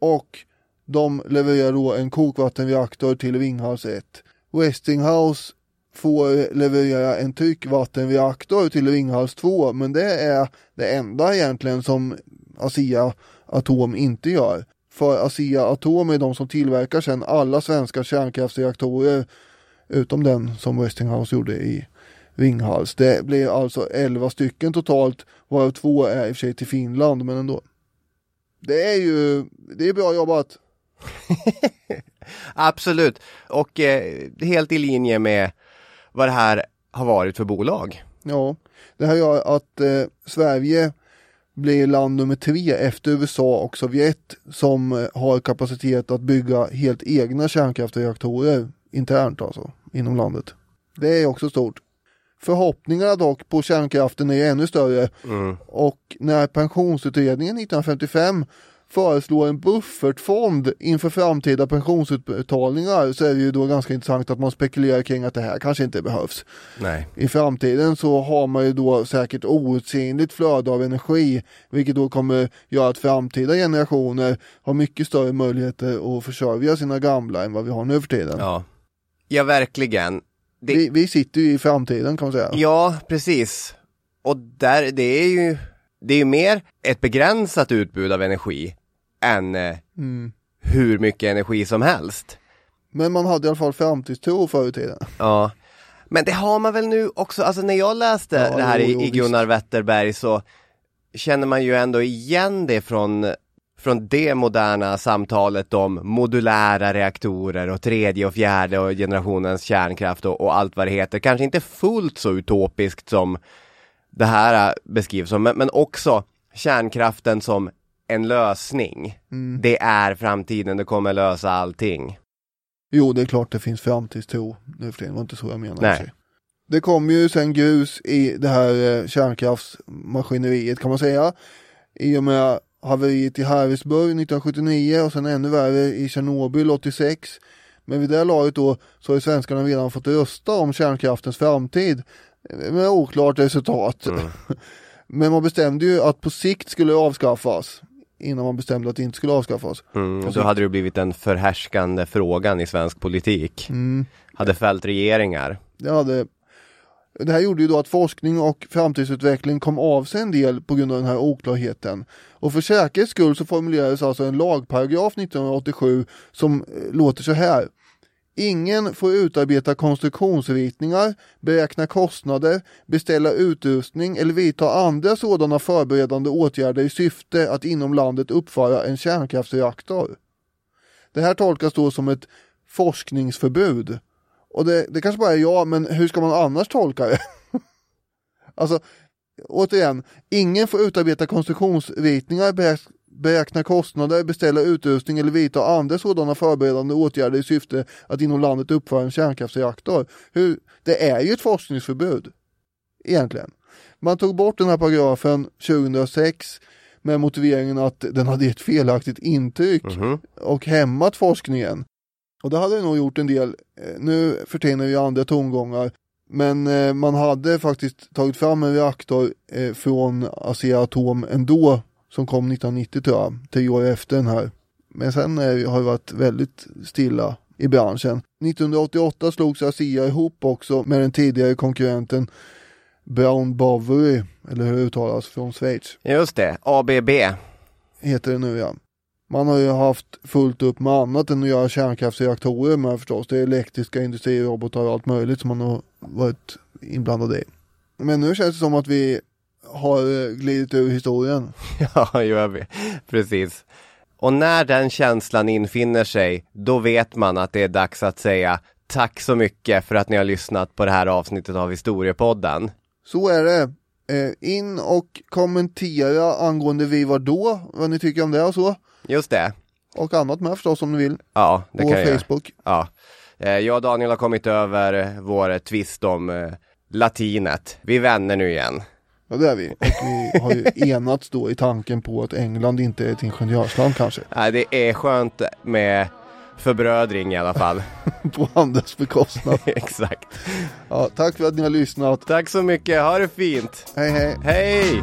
Och de levererar då en kokvattenreaktor till Ringhals 1. Westinghouse får leverera en tryckvattenreaktor till Ringhals 2 men det är det enda egentligen som ASEA Atom inte gör. För ASEA Atom är de som tillverkar sedan alla svenska kärnkraftsreaktorer utom den som Westinghouse gjorde i Ringhals. Det blir alltså 11 stycken totalt varav två är i och för sig till Finland men ändå. Det är ju, det är bra jobbat. Absolut. Och eh, helt i linje med vad det här har varit för bolag. Ja, det här gör att eh, Sverige blir land nummer tre efter USA och Sovjet som eh, har kapacitet att bygga helt egna kärnkraftreaktorer internt alltså inom landet. Det är också stort. Förhoppningarna dock på kärnkraften är ännu större och när pensionsutredningen 1955 föreslår en buffertfond inför framtida pensionsutbetalningar så är det ju då ganska intressant att man spekulerar kring att det här kanske inte behövs. Nej. I framtiden så har man ju då säkert outsinligt flöde av energi vilket då kommer göra att framtida generationer har mycket större möjligheter att försörja sina gamla än vad vi har nu för tiden. Ja. Ja, verkligen. Det, Vi, vi sitter ju i framtiden kan man säga. Ja, precis. Och där, det är ju, det är ju mer ett begränsat utbud av energi än eh, Mm. hur mycket energi som helst. Men man hade i alla fall framtidstro förr i tiden. Ja. Men det har man väl nu också, alltså när jag läste Ja, det här jo, i, jo, i Gunnar Wetterberg så känner man ju ändå igen det från, från det moderna samtalet om modulära reaktorer och tredje och fjärde och generationens kärnkraft och, och allt vad det heter. Kanske inte fullt så utopiskt som det här äh, beskrivs som, men, men också kärnkraften som en lösning. Mm. Det är framtiden, det kommer lösa allting. Jo, det är klart det finns framtidstro nu för tiden, det var inte så jag menade. Nej. sig. Det kom ju sen grus i det här eh, kärnkraftsmaskineriet kan man säga. I och med haveriet i Harrisburg 1979 och sen ännu värre i Tjernobyl 86. Men vid det laget då så har svenskarna redan fått rösta om kärnkraftens framtid med oklart resultat. Men man bestämde ju att på sikt skulle det avskaffas innan man bestämde att det inte skulle avskaffas. Mm, På då hade det blivit den förhärskande frågan i svensk politik. Mm. Hade fällt regeringar. Det, hade, det här gjorde ju då att forskning och framtidsutveckling kom av sig en del på grund av den här oklarheten. Och för säkerhets skull så formulerades alltså en lagparagraf 1987 som eh, låter så här. Ingen får utarbeta konstruktionsritningar, beräkna kostnader, beställa utrustning eller vidta andra sådana förberedande åtgärder i syfte att inom landet uppföra en kärnkraftsreaktor. Det här tolkas då som ett forskningsförbud. Och det, det kanske bara är jag, men hur ska man annars tolka det? alltså, återigen, ingen får utarbeta konstruktionsritningar, beräkna kostnader, beställa utrustning eller vidta andra sådana förberedande åtgärder i syfte att inom landet uppföra en kärnkraftsreaktor. Hur, det är ju ett forskningsförbud, egentligen. Man tog bort den här paragrafen 2006 med motiveringen att den hade ett felaktigt intryck Mhm. och hämmat forskningen. Och det hade nog gjort en del. Eh, Nu för tiden är det ju andra tongångar. Men eh, man hade faktiskt tagit fram en reaktor eh, från Asea-Atom ändå som kom 1990 tror jag, tio år efter den här. Men sen eh, har det varit väldigt stilla i branschen. 1988 slogs Asea ihop också med den tidigare konkurrenten Brown Boveri, eller hur det uttalas, från Schweiz Just det, ABB. heter det nu ja. Man har ju haft fullt upp med annat än att göra kärnkraftsreaktorer med förstås. Det är elektriska industrirobotar och allt möjligt som man har varit inblandad i. Men nu känns det som att vi har eh, glidit ur historien. Ja, gör vi. Precis. Och när den känslan infinner sig, då vet man att det är dags att säga tack så mycket för att ni har lyssnat på det här avsnittet av Historiepodden. Så är det. Eh, in och kommentera angående Vi var då, vad ni tycker om det och så. Just det. Och annat med förstås om ni vill. Ja, det På kan jag. Facebook. Ja. Eh, Jag och Daniel har kommit över vår tvist om latinet. Vi är vänner nu igen. Ja det är vi. Och vi har ju enats då i tanken på att England inte är ett ingenjörsland kanske. Nej, det är skönt med förbrödring i alla fall. På andras bekostnad. Exakt. Ja, tack för att ni har lyssnat. Tack så mycket, ha det fint. Hej hej. Hej!